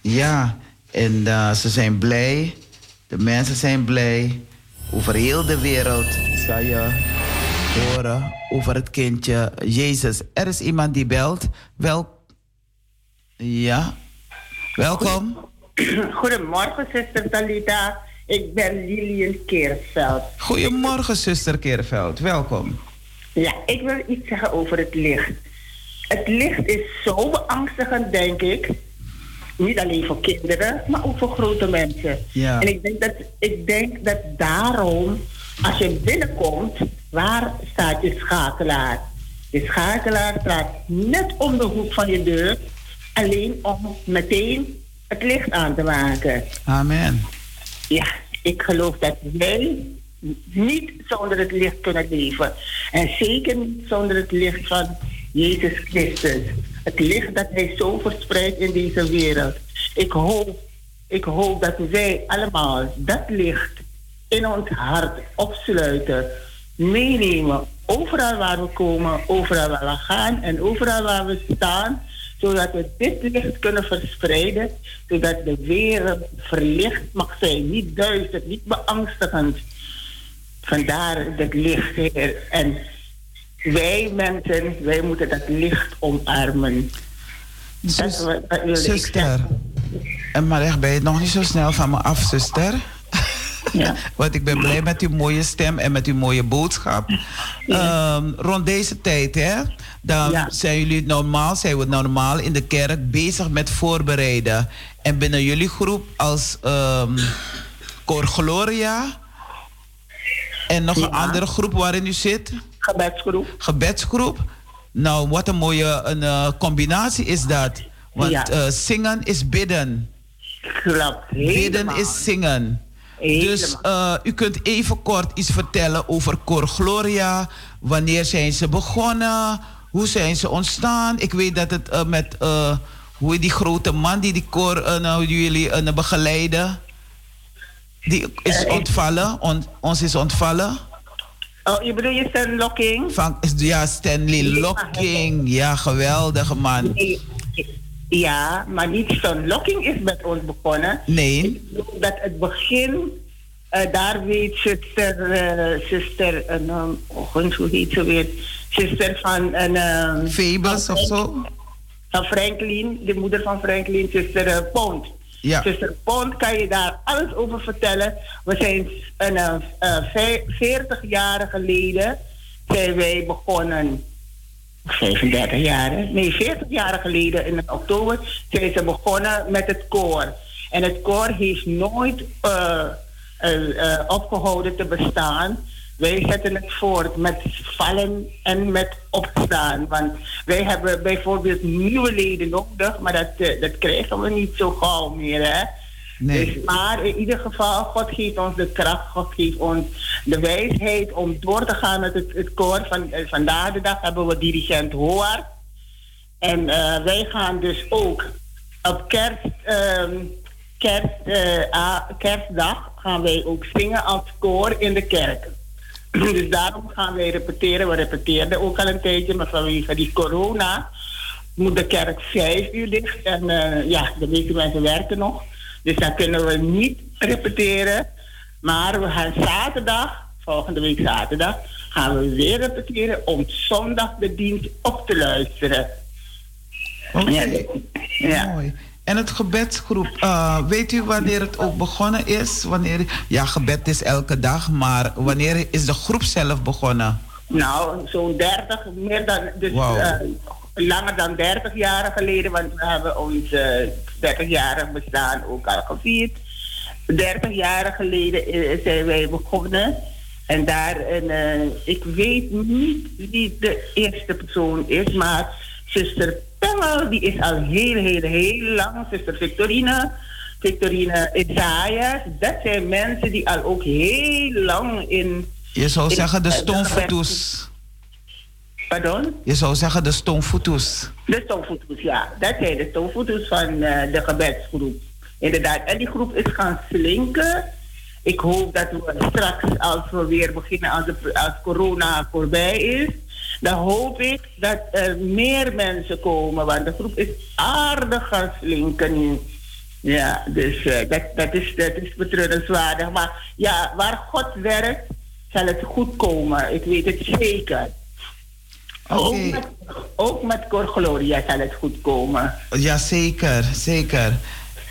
Ja, en uh, ze zijn blij. De mensen zijn blij. Over heel de wereld zal je horen over het kindje Jezus. Er is iemand die belt. Wel... Ja, welkom. Goedemorgen, zuster Talita. Ik ben Lilian Keerveld. Goedemorgen, zuster Keerveld. Welkom. Ja, ik wil iets zeggen over het licht. Het licht is zo beangstigend, denk ik. Niet alleen voor kinderen, maar ook voor grote mensen. Ja. En ik denk, dat, ik denk dat daarom, als je binnenkomt, waar staat je schakelaar? Je schakelaar staat net om de hoek van je deur, alleen om meteen het licht aan te maken. Amen. Ja, ik geloof dat wij niet zonder het licht kunnen leven. En zeker niet zonder het licht van Jezus Christus. Het licht dat Hij zo verspreidt in deze wereld. Ik hoop, ik hoop dat wij allemaal dat licht in ons hart opsluiten, meenemen. Overal waar we komen, overal waar we gaan en overal waar we staan zodat we dit licht kunnen verspreiden, zodat de wereld verlicht mag zijn, niet duister, niet beangstigend. Vandaar het licht, Heer. En wij mensen, wij moeten dat licht omarmen. Zus, dat, zuster, en maar echt, ben je nog niet zo snel van me af, zuster? Ja. Want ik ben blij met uw mooie stem en met uw mooie boodschap. Um, rond deze tijd, hè, dan zijn jullie normaal, zijn we normaal in de kerk bezig met voorbereiden. En binnen jullie groep als um, Cor Gloria en nog een andere groep waarin u zit? Gebedsgroep. Gebedsgroep. Nou, wat een mooie een, uh, combinatie is dat. Want uh, zingen is bidden. Klopt. Bidden is zingen. Dus uh, u kunt even kort iets vertellen over Cor Gloria. Wanneer zijn ze begonnen? Hoe zijn ze ontstaan? Ik weet dat het uh, met uh, hoe die grote man die die koor nou, jullie begeleiden, die is ontvallen, on, ons is ontvallen. Oh, je bedoelt je Stan Locking? Van, ja, Stanley Locking. Ja, geweldige man. Nee. Ja, maar niet Stan Locking is met ons begonnen. Nee. Dat het begin, uh, daar weet zuster, uh, zuster, uh, oh, hoe heet ze weer? Zuster van een. Uh, Phoebus of zo? Van Franklin, de moeder van Franklin, zuster Pont. Ja. Zuster Pont kan je daar alles over vertellen. We zijn een uh, 40 jaar geleden zijn wij begonnen 35 jaar, nee, 40 jaar geleden in oktober zijn ze begonnen met het koor. En het koor heeft nooit uh, uh, uh, opgehouden te bestaan. Wij zetten het voort met vallen en met opstaan. Want wij hebben bijvoorbeeld nieuwe leden nodig, maar dat, dat krijgen we niet zo gauw meer. Hè? Dus, maar in ieder geval, God geeft ons de kracht, God geeft ons de wijsheid om door te gaan met het, koor. Van, vandaag de dag hebben we dirigent Hoar. En uh, wij gaan dus ook op kerst, um, kerst, uh, kerstdag gaan wij ook zingen als koor in de kerk. dus daarom gaan wij repeteren. We repeteerden ook al een tijdje, maar vanwege die corona moet de kerk vijf uur dicht. En ja, de meeste mensen werken nog. Dus dan kunnen we niet repeteren. Maar we gaan zaterdag, volgende week zaterdag, gaan we weer repeteren om zondag de dienst op te luisteren. Oké, okay. ja. mooi. En het gebedsgroep, uh, weet u wanneer het ook begonnen is? Wanneer, ja, gebed is elke dag, maar wanneer is de groep zelf begonnen? Nou, zo'n 30, meer dan, dus wow. uh, langer dan 30 jaar geleden, want we hebben ons uh, 30-jarig bestaan ook al gevierd. 30 jaar geleden zijn wij begonnen. En daar, en, uh, ik weet niet wie de eerste persoon is, maar zuster Pengel, die is al heel, heel, heel lang. Zuster Victorine, Victorine Isaias, dat zijn mensen die al ook heel lang in. Je zou in, zeggen de stomfotoes. Pardon? Je zou zeggen de stoomfoetoes. De stoomfoetoes, ja. Dat zijn de stoomfoetoes van uh, de gebedsgroep. Inderdaad. En die groep is gaan slinken. Ik hoop dat we straks, als we weer beginnen, als, de, als corona voorbij is, dan hoop ik dat er meer mensen komen. Want de groep is aardig gaan slinken Ja, dus uh, dat, dat, is, dat is betreurenswaardig. Maar ja, waar God werkt, zal het goed komen. Ik weet het zeker. Okay. Ook, met, ook met Cor Gloria zal het goed komen. Ja, zeker, zeker.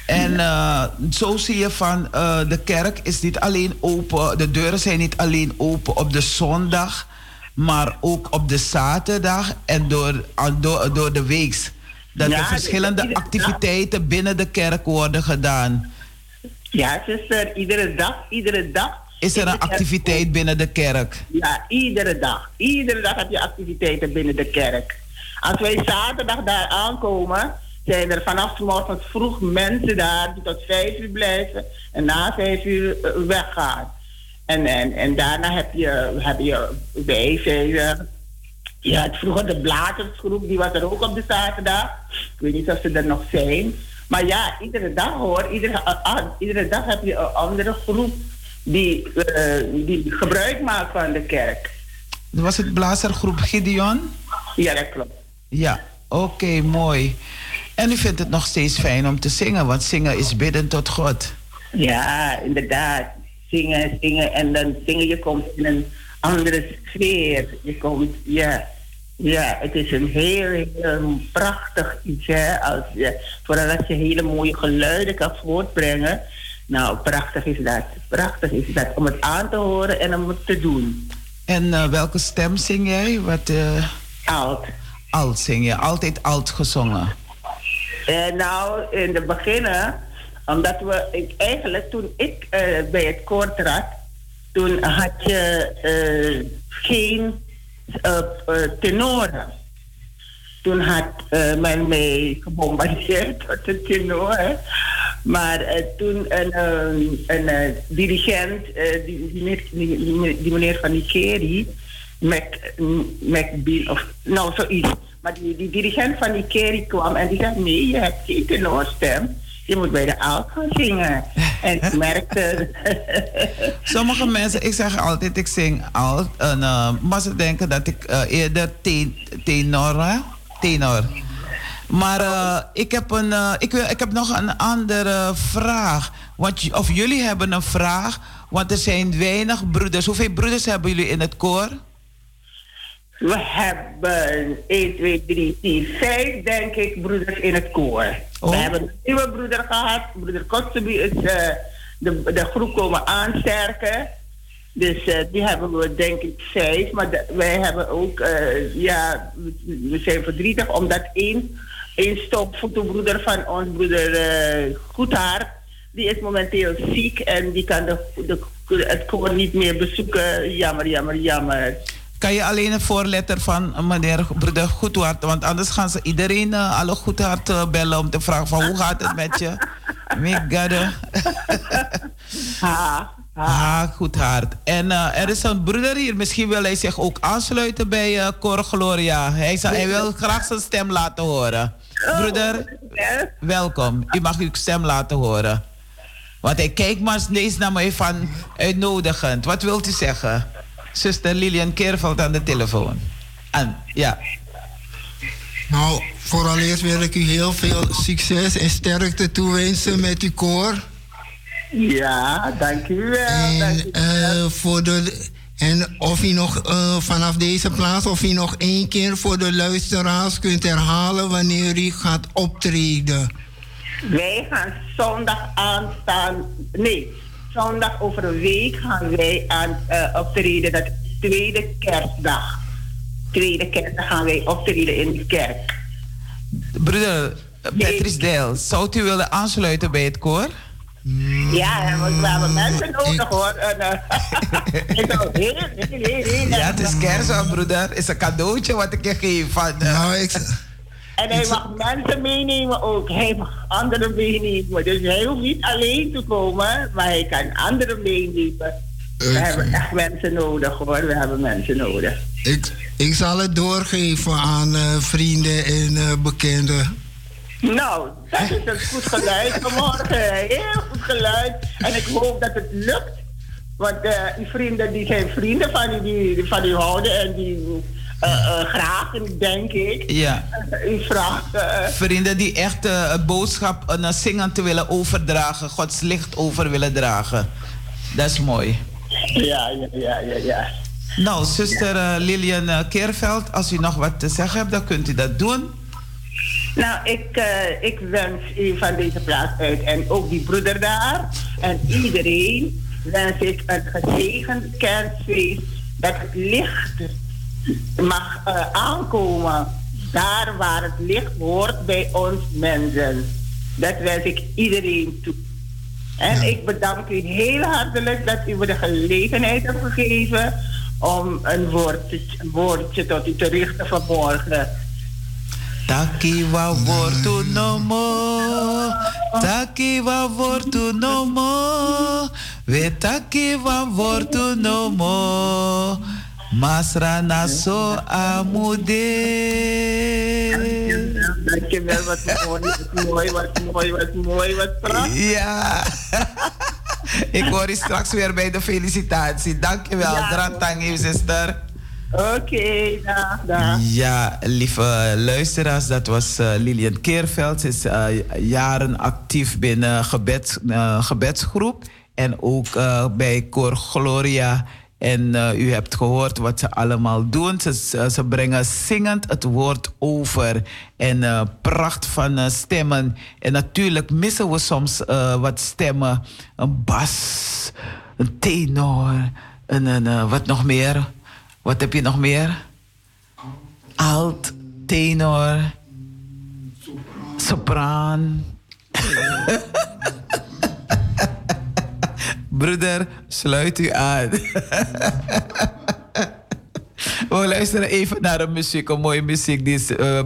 En uh, zo zie je van uh, de kerk is niet alleen open, de deuren zijn niet alleen open op de zondag, maar ook op de zaterdag en door, door, door de week. Dat ja, er verschillende activiteiten binnen de kerk worden gedaan. Ja, zuster, iedere dag, iedere dag. Is er een activiteit binnen de kerk? Ja, iedere dag. Iedere dag heb je activiteiten binnen de kerk. Als wij zaterdag daar aankomen, zijn er vanaf morgens vroeg mensen daar die tot vijf uur blijven en na vijf uur eh, weggaan. En, en, en daarna heb je, heb je wij velen. Je had vroeger de blazersgroep, die was er ook op de zaterdag. Ik weet niet of ze er nog zijn. Maar ja, iedere dag hoor, iedere, uh, iedere dag heb je een andere groep die, uh, die gebruik maakt van de kerk. Was het blazergroep Gideon? Ja, dat klopt. Ja, oké, mooi. En u vindt het nog steeds fijn om te zingen, want zingen is bidden tot God. Ja, inderdaad. Zingen, zingen en dan zingen je komt in een andere sfeer. Je komt, ja, ja, het is een heel, heel prachtig iets. Hè? Als je, vooral als je hele mooie geluiden kan voortbrengen. Nou, prachtig is dat. Prachtig is dat. Om het aan te horen en om het te doen. En uh, welke stem zing jij? Wat, uh... Alt. Alt zing je. Altijd alt gezongen. Uh, nou, in het begin, omdat we ik, eigenlijk toen ik bij het koor trad, toen had je geen tenoren. Toen had men mij gebombardeerd tot een tenor. Maar toen een, een dirigent, die, die, die, die, meneer van Nikeri, Mac, McBean of nou zoiets maar die, die dirigent van die kerk kwam en die zei: Nee, je hebt geen tenorstem. Je moet bij de alt gaan zingen. En ik merkte. Sommige mensen, ik zeg altijd, ik zing alt. En, uh, maar ze denken dat ik uh, eerder ten, tenor, tenor. Maar uh, ik, heb een, ik, wil, ik heb nog een andere vraag. Want, of jullie hebben een vraag, want er zijn weinig broeders. Hoeveel broeders hebben jullie in het koor? We hebben 1, 2, 3, 4, 5, denk ik, broeders in het koor. Oh. We hebben een nieuwe broeder gehad. Broeder Kotzebi is uh, de, de groep komen aansterken. Dus uh, die hebben we denk ik vijf. Maar de, wij hebben ook, uh, ja, we zijn verdrietig omdat één, één stopfotobroeder van ons, broeder uh, Goedhaar, die is momenteel ziek en die kan de, de, het koor niet meer bezoeken. Jammer, jammer, jammer. Kan je alleen een voorletter van meneer broeder Goedhart, want anders gaan ze iedereen alle Goedhart bellen om te vragen van hoe gaat het met je? Migade. ha, ha. Goedhart. En uh, er is een broeder hier, misschien wil hij zich ook aansluiten bij uh, Cor Gloria. Hij, zal, hij wil graag zijn stem laten horen. Broeder, welkom. U mag uw stem laten horen. Want hij kijkt maar eens naar mij van uitnodigend. Wat wilt u zeggen? zuster Lilian Keerveld aan de telefoon. En ja. Nou, vooraleerst wil ik u heel veel succes en sterkte toewensen met uw koor. Ja, dank u wel. En, dank u wel. Uh, voor de, en of u nog uh, vanaf deze plaats, of u nog één keer voor de luisteraars kunt herhalen wanneer u gaat optreden. Wij gaan zondag aanstaan. Nee, zondag over een week gaan wij aan uh, optreden. Dat is tweede kerstdag. Tweede kerstdag gaan wij optreden in de kerk. Broeder Patrice Deel, zou u willen aansluiten bij het koor? Ja, want we hebben mensen nodig hoor. ja, het is kerst, broeder. Het is een cadeautje wat ik je geef. Van, uh, nou, ik... En hij mag mensen meenemen ook. Hij mag anderen meenemen. Dus hij hoeft niet alleen te komen, maar hij kan anderen meenemen. We hebben echt mensen nodig hoor. We hebben mensen nodig. Ik, Ik zal het doorgeven aan uh, vrienden en uh, bekenden. Nou, dat is een goed geluid vanmorgen. Heel goed geluid. En ik hoop dat het lukt. Want uh, die vrienden die zijn vrienden van u, die, van u houden en die uh, uh, graag, denk ik. Ja. u vraagt. vrienden die echt een boodschap, een zingend te willen overdragen, Gods licht over willen dragen. Dat is mooi. Ja, ja, ja, ja. ja. Nou, zuster. Lilian Keerveld, als u nog wat te zeggen hebt, dan kunt u dat doen. Nou, ik, uh, ik wens u van deze plaats uit en ook die broeder daar en iedereen wens ik een gezegend kerstfeest dat het licht mag uh, aankomen daar waar het licht hoort bij ons mensen. Dat wens ik iedereen toe. En ik bedank u heel hartelijk dat u me de gelegenheid hebt gegeven om een woordje, een woordje tot u te richten vanmorgen. Taki wa wortu no mo, taki wa wortu no mo, we taki wa wortu no mo, masra naso amude. Dankjewel, wat mooi, wat mooi, wat mooi, wat mooi, wat prachtig. Ja. Ik hoor je straks weer bij de felicitatie. Dankjewel, ja, Drantangi, zuster. Oké, okay, dag. Ja, lieve luisteraars, dat was uh, Lilian Keerveld. Ze is uh, jaren actief binnen gebed, uh, gebedsgroep en ook bij Cor Gloria. En u hebt gehoord wat ze allemaal doen. Ze, ze brengen zingend het woord over en pracht van stemmen. En natuurlijk missen we soms wat stemmen. Een bas, een tenor, en een, wat nog meer... Wat heb je nog meer? Alt, tenor, sopraan. Broeder, sluit u aan. We luisteren even naar een muziek, een mooie muziek. Die is uh,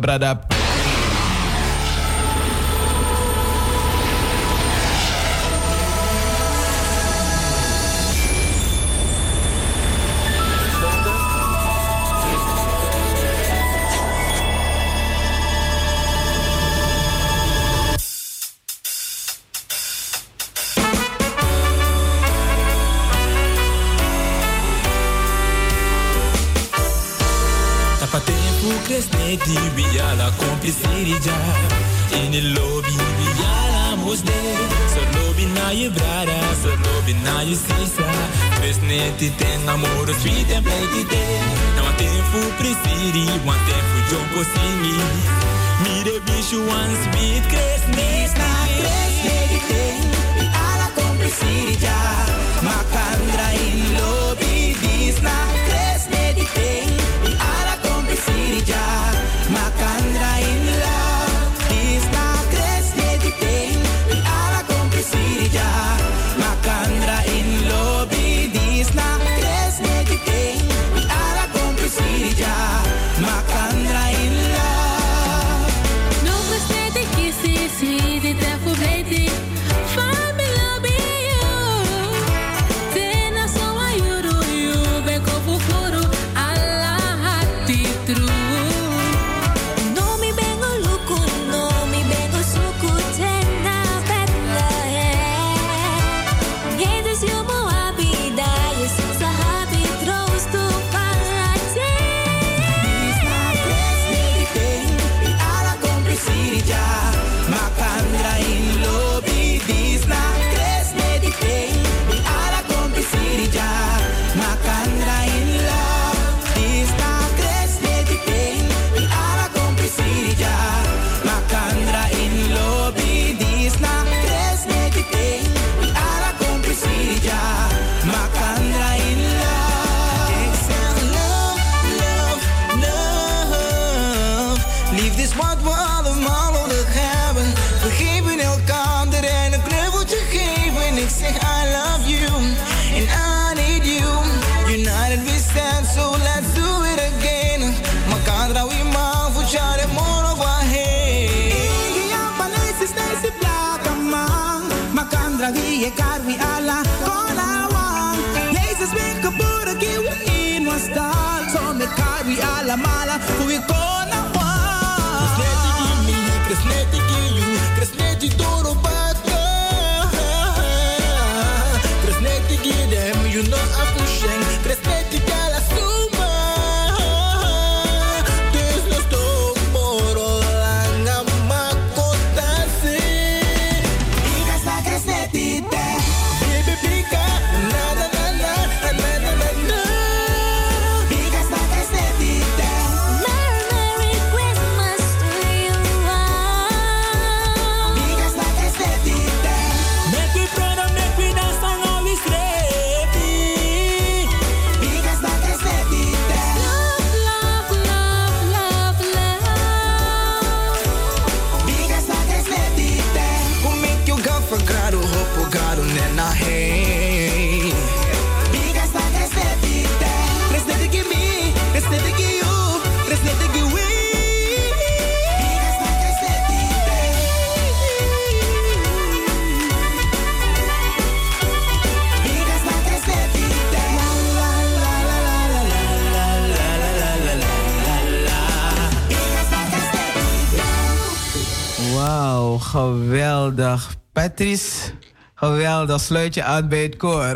geweldig. Patrice, geweldig. Sluit je aan bij het koor.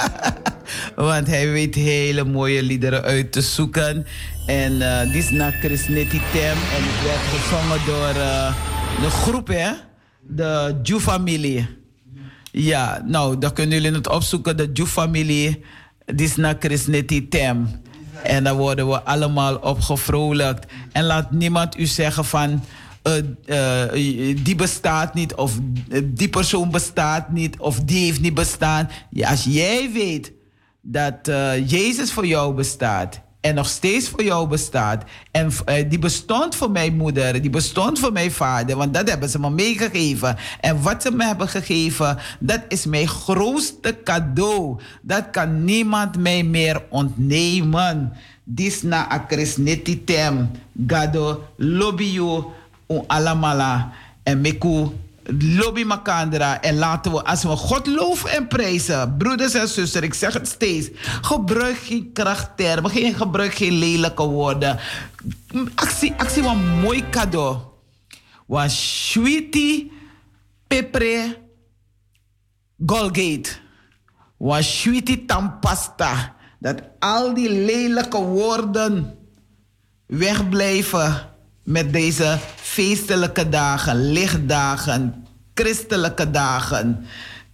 Want hij weet hele mooie liederen uit te zoeken. En uh, dit is naar Chris Tem. En het werd gezongen door uh, de groep, hè? De Ju-familie. Ja, nou, dan kunnen jullie het opzoeken. De Ju-familie. Dit is naar Chris Netty Tem. En dan worden we allemaal opgevrolijkt. En laat niemand u zeggen van... Uh, uh, die bestaat niet, of die persoon bestaat niet, of die heeft niet bestaan. Ja, als jij weet dat Jezus voor jou bestaat en nog steeds voor jou bestaat, en die bestond voor mijn moeder, die bestond voor mijn vader, want dat hebben ze me meegegeven. En wat ze me hebben gegeven, dat is mijn grootste cadeau. Dat kan niemand mij meer ontnemen. Dis na akresneti tem, gado lobby you alamala en meku lobby makandra en laten we als we God loven en prijzen broeders en zusters ik zeg het steeds gebruik geen krachttermen geen gebruik geen lelijke woorden. Actie actie een mooi cadeau. Was sweetie pepre Golgate was sweetie tampasta dat al die lelijke woorden wegblijven met deze feestelijke dagen, lichtdagen, christelijke dagen.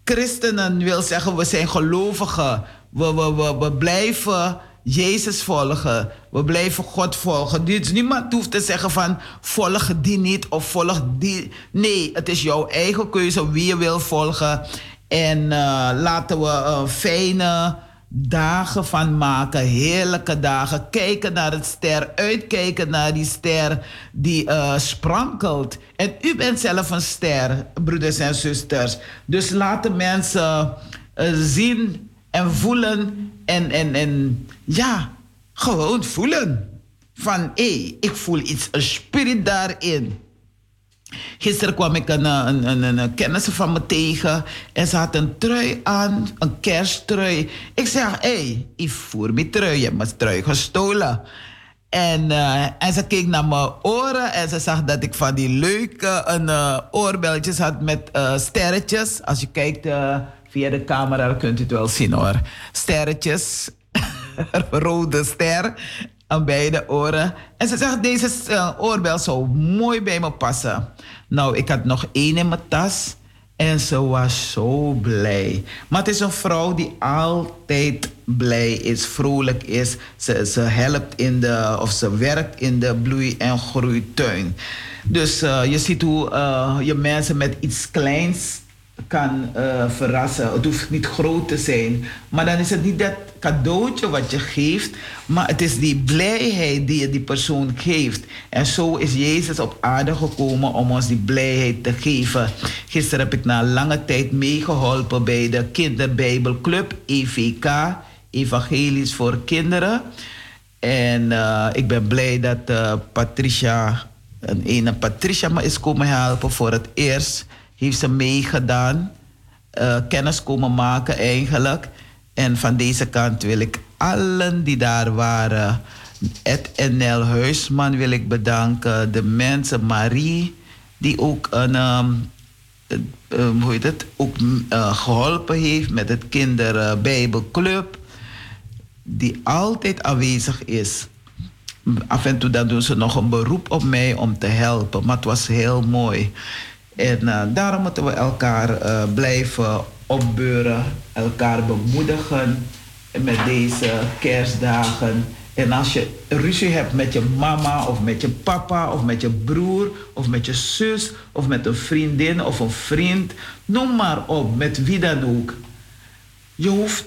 Christenen wil zeggen, we zijn gelovigen. We, we, we, we blijven Jezus volgen. We blijven God volgen. Dus niemand hoeft te zeggen van volg die niet of volg die. Nee, het is jouw eigen keuze wie je wil volgen. En uh, laten we een fijne dagen van maken, heerlijke dagen. Kijken naar het ster, uitkijken naar die ster die uh, sprankelt. En u bent zelf een ster, broeders en zusters. Dus laten mensen uh, zien en voelen en, en, en ja, gewoon voelen. Van hé, ik voel iets, een spirit daarin. Gisteren kwam ik een, een, een, een, kennis van me tegen en ze had een trui aan, een kersttrui. Ik zeg, hé, hey, ik voer mijn trui, je hebt mijn trui gestolen. En, uh, en ze keek naar mijn oren en ze zag dat ik van die leuke een, oorbelletjes had met sterretjes. Als je kijkt via de camera, kunt u het wel zien hoor. Sterretjes, rode ster aan beide oren. En ze zegt, deze uh, oorbel zou mooi bij me passen. Nou, ik had nog één in mijn tas. En ze was zo blij. Maar het is een vrouw die altijd blij is, vrolijk is. Ze, ze helpt in de, of ze werkt in de bloei- en groeituin. Dus uh, je ziet hoe uh, je mensen met iets kleins kan uh, verrassen. Het hoeft niet groot te zijn. Maar dan is het niet dat cadeautje wat je geeft, maar het is die blijheid die je die persoon geeft. En zo is Jezus op aarde gekomen om ons die blijheid te geven. Gisteren heb ik na lange tijd meegeholpen bij de Kinderbijbelclub EVK, Evangelisch voor Kinderen. En uh, ik ben blij dat uh, Patricia, een ene Patricia me is komen helpen voor het eerst heeft ze meegedaan, uh, kennis komen maken eigenlijk. En van deze kant wil ik allen die daar waren Ed Nel Huisman wil ik bedanken. De mensen, Marie, die ook een, ehm, ehm, hoe heet het, ook eh, geholpen heeft met het kinderbijbelclub. Die altijd aanwezig is. Af en toe dan doen ze nog een beroep op mij om te helpen. Maar het was heel mooi. En eh, daarom moeten we elkaar eh, blijven opbeuren, elkaar bemoedigen met deze kerstdagen. En als je ruzie hebt met je mama of met je papa of met je broer of met je zus of met een vriendin of een vriend, noem maar op, met wie dan ook. Je hoeft,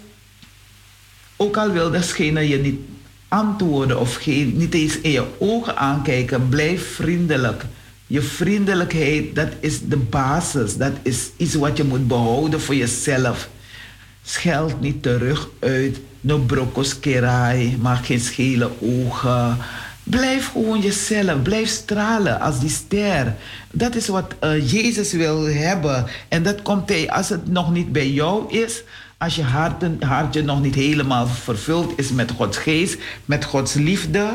ook al wil degene je niet antwoorden of geen, niet eens in je ogen aankijken, blijf vriendelijk. Je vriendelijkheid, dat is de basis. Dat is iets wat je moet behouden voor jezelf. Scheld niet terug uit. No brokos kerai, maak geen schele ogen. Blijf gewoon jezelf. Blijf stralen als die ster. Dat is wat eh, Jezus wil hebben. En dat komt hij, als het nog niet bij jou is, als je harten, hartje nog niet helemaal vervuld is met Gods geest, met Gods liefde,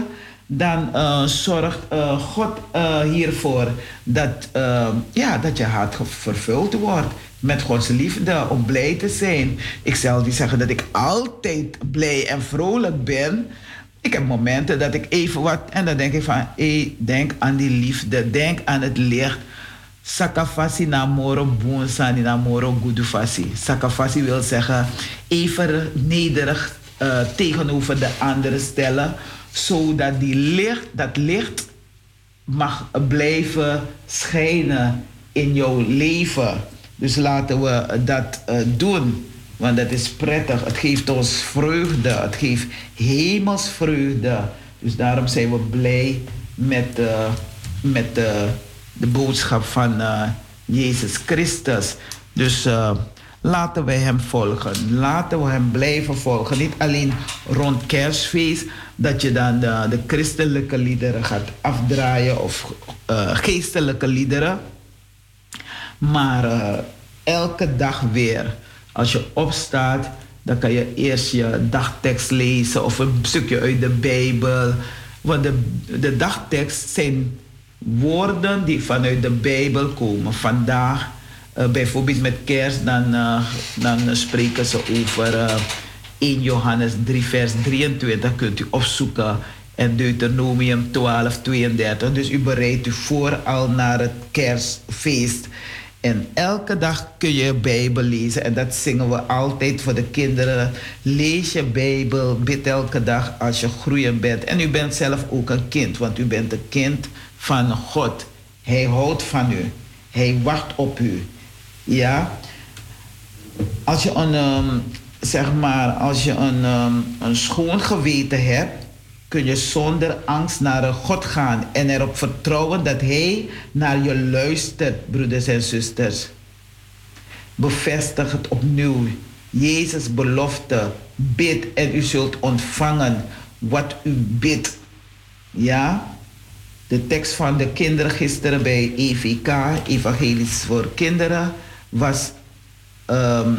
dan eh, zorgt eh, God eh, hiervoor dat, ja, dat je hart vervuld wordt met Gods liefde, om blij te zijn. Ik zal niet zeggen dat ik altijd blij en vrolijk ben. Ik heb momenten dat ik even wat, en dan denk ik van, hé, denk aan die liefde, denk aan het licht. Sakafasi namoro boonsani namoro gudufasi. Sakafasi wil zeggen even nederig tegenover de andere stellen, zodat die licht, dat licht mag blijven schijnen in jouw leven. Dus laten we dat eh, doen. Want dat is prettig. Het geeft ons vreugde. Het geeft hemelsvreugde. Dus daarom zijn we blij met, eh, met de, de boodschap van eh, Jezus Christus. Dus eh, laten wij Hem volgen. Laten we Hem blijven volgen. Niet alleen rond kerstfeest dat je dan de, de christelijke liederen gaat afdraaien of eh, geestelijke liederen. Maar eh, elke dag weer, als je opstaat, dan kan je eerst je dagtekst lezen of een stukje uit de Bijbel. Want de, de dagtekst zijn woorden die vanuit de Bijbel komen. Vandaag, eh, bijvoorbeeld met kerst, dan, eh, dan spreken ze over eh, 1 Johannes 3, vers 23. Kunt u opzoeken. En Deuteronomium 12, 32. Dus u bereidt u voor al naar het kerstfeest. En elke dag kun je Bijbel lezen. En dat zingen we altijd voor de kinderen. Lees je Bijbel, bid elke dag als je groeiend bent. En u bent zelf ook een kind, want u bent een kind van God. Hij houdt van u. Hij wacht op u. Ja? Als je een, ehm, zeg maar, als je een, ehm, een schoon geweten hebt, kun je zonder angst naar God gaan en erop vertrouwen dat Hij naar je luistert, broeders en zusters. Bevestig het opnieuw. Jezus belofte, bid en u zult ontvangen wat u bidt. Ja? De tekst van de kinderen gisteren bij EVK, Evangelisch voor Kinderen, was ehm,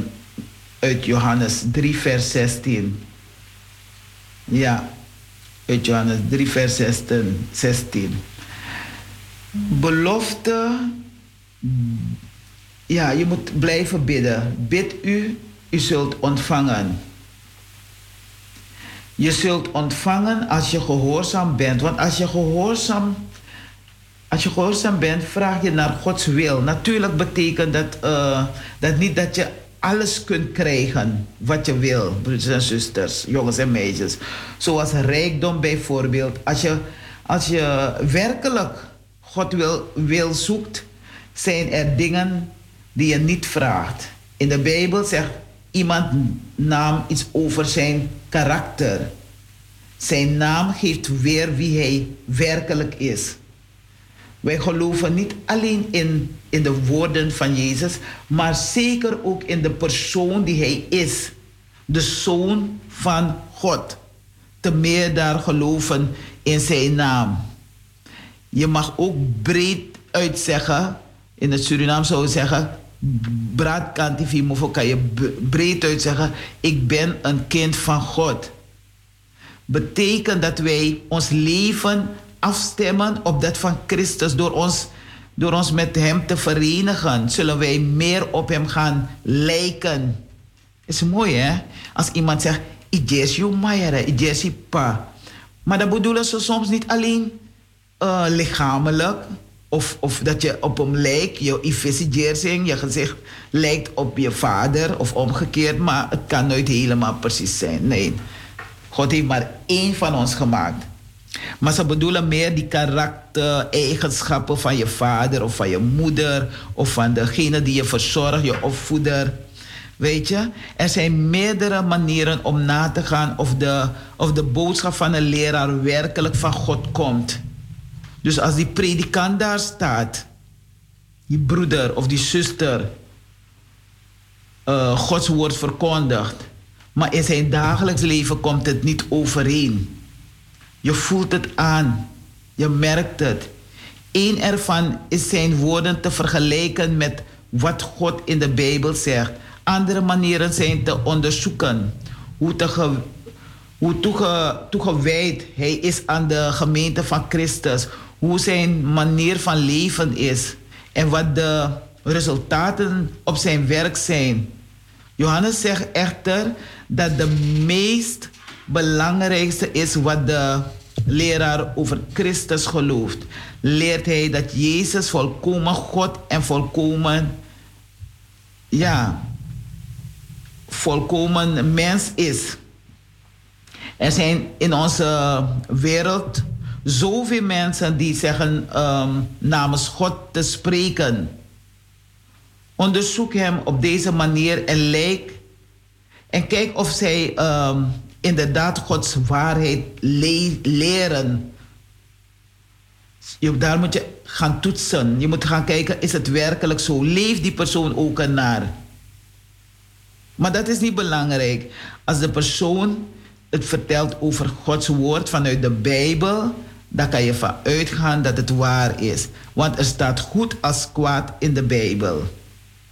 uit Johannes 3, vers 16. Ja, uit Johannes 3, vers 16. 16. Belofte, ja, je moet blijven bidden. Bid u, u zult ontvangen. Je zult ontvangen als je gehoorzaam bent. Want als je gehoorzaam, als je gehoorzaam bent, vraag je naar Gods wil. Natuurlijk betekent dat, eh, dat niet dat je alles kunt krijgen wat je wil, broeders en zusters, jongens en meisjes. Zoals rijkdom bijvoorbeeld. Als je, als je werkelijk God wil, wil zoekt, zijn er dingen die je niet vraagt. In de Bijbel zegt iemand naam iets over zijn karakter. Zijn naam geeft weer wie hij werkelijk is. Wij geloven niet alleen in, in de woorden van Jezus, maar zeker ook in de persoon die hij is. De zoon van God. Te meer daar geloven in zijn naam. Je mag ook breed uitzeggen, in het Surinaam zou je zeggen, braadkantifi mofo kan je breed uitzeggen, ik ben een kind van God. betekent dat wij ons leven afstemmen op dat van Christus door ons, door ons met Hem te verenigen. Zullen wij meer op Hem gaan lijken. Is mooi hè? Als iemand zegt, ik je mayere, ik je pa. Maar dat bedoelen ze soms niet alleen eh, lichamelijk. Of, of dat je op hem lijkt, je efficiënsing, je gezicht lijkt op je vader of omgekeerd. Maar het kan nooit helemaal precies zijn. Nee. God heeft maar één van ons gemaakt. Maar ze bedoelen meer die karakter-eigenschappen van je vader of van je moeder of van degene die je verzorgt, je opvoeder. Weet je? Er zijn meerdere manieren om na te gaan of de, of de boodschap van een leraar werkelijk van God komt. Dus als die predikant daar staat, die broeder of die zuster, eh, Gods woord verkondigt, maar in zijn dagelijks leven komt het niet overeen. Je voelt het aan, je merkt het. Eén ervan is zijn woorden te vergelijken met wat God in de Bijbel zegt. Andere manieren zijn te onderzoeken hoe, te hoe toege, toegewijd hij is aan de gemeente van Christus. Hoe zijn manier van leven is. En wat de resultaten op zijn werk zijn. Johannes zegt echter dat de meest belangrijkste is wat de leraar over Christus gelooft. Leert hij dat Jezus volkomen God en volkomen, ja, volkomen mens is. Er zijn in onze wereld zoveel mensen die zeggen ehm, namens God te spreken. Onderzoek hem op deze manier en lijk. En kijk of zij ehm, inderdaad Gods waarheid le- leren. Je, daar moet je gaan toetsen. Je moet gaan kijken, is het werkelijk zo? Leeft die persoon ook ernaar? Maar dat is niet belangrijk. Als de persoon het vertelt over Gods woord vanuit de Bijbel, dan kan je van uitgaan dat het waar is. Want er staat goed als kwaad in de Bijbel.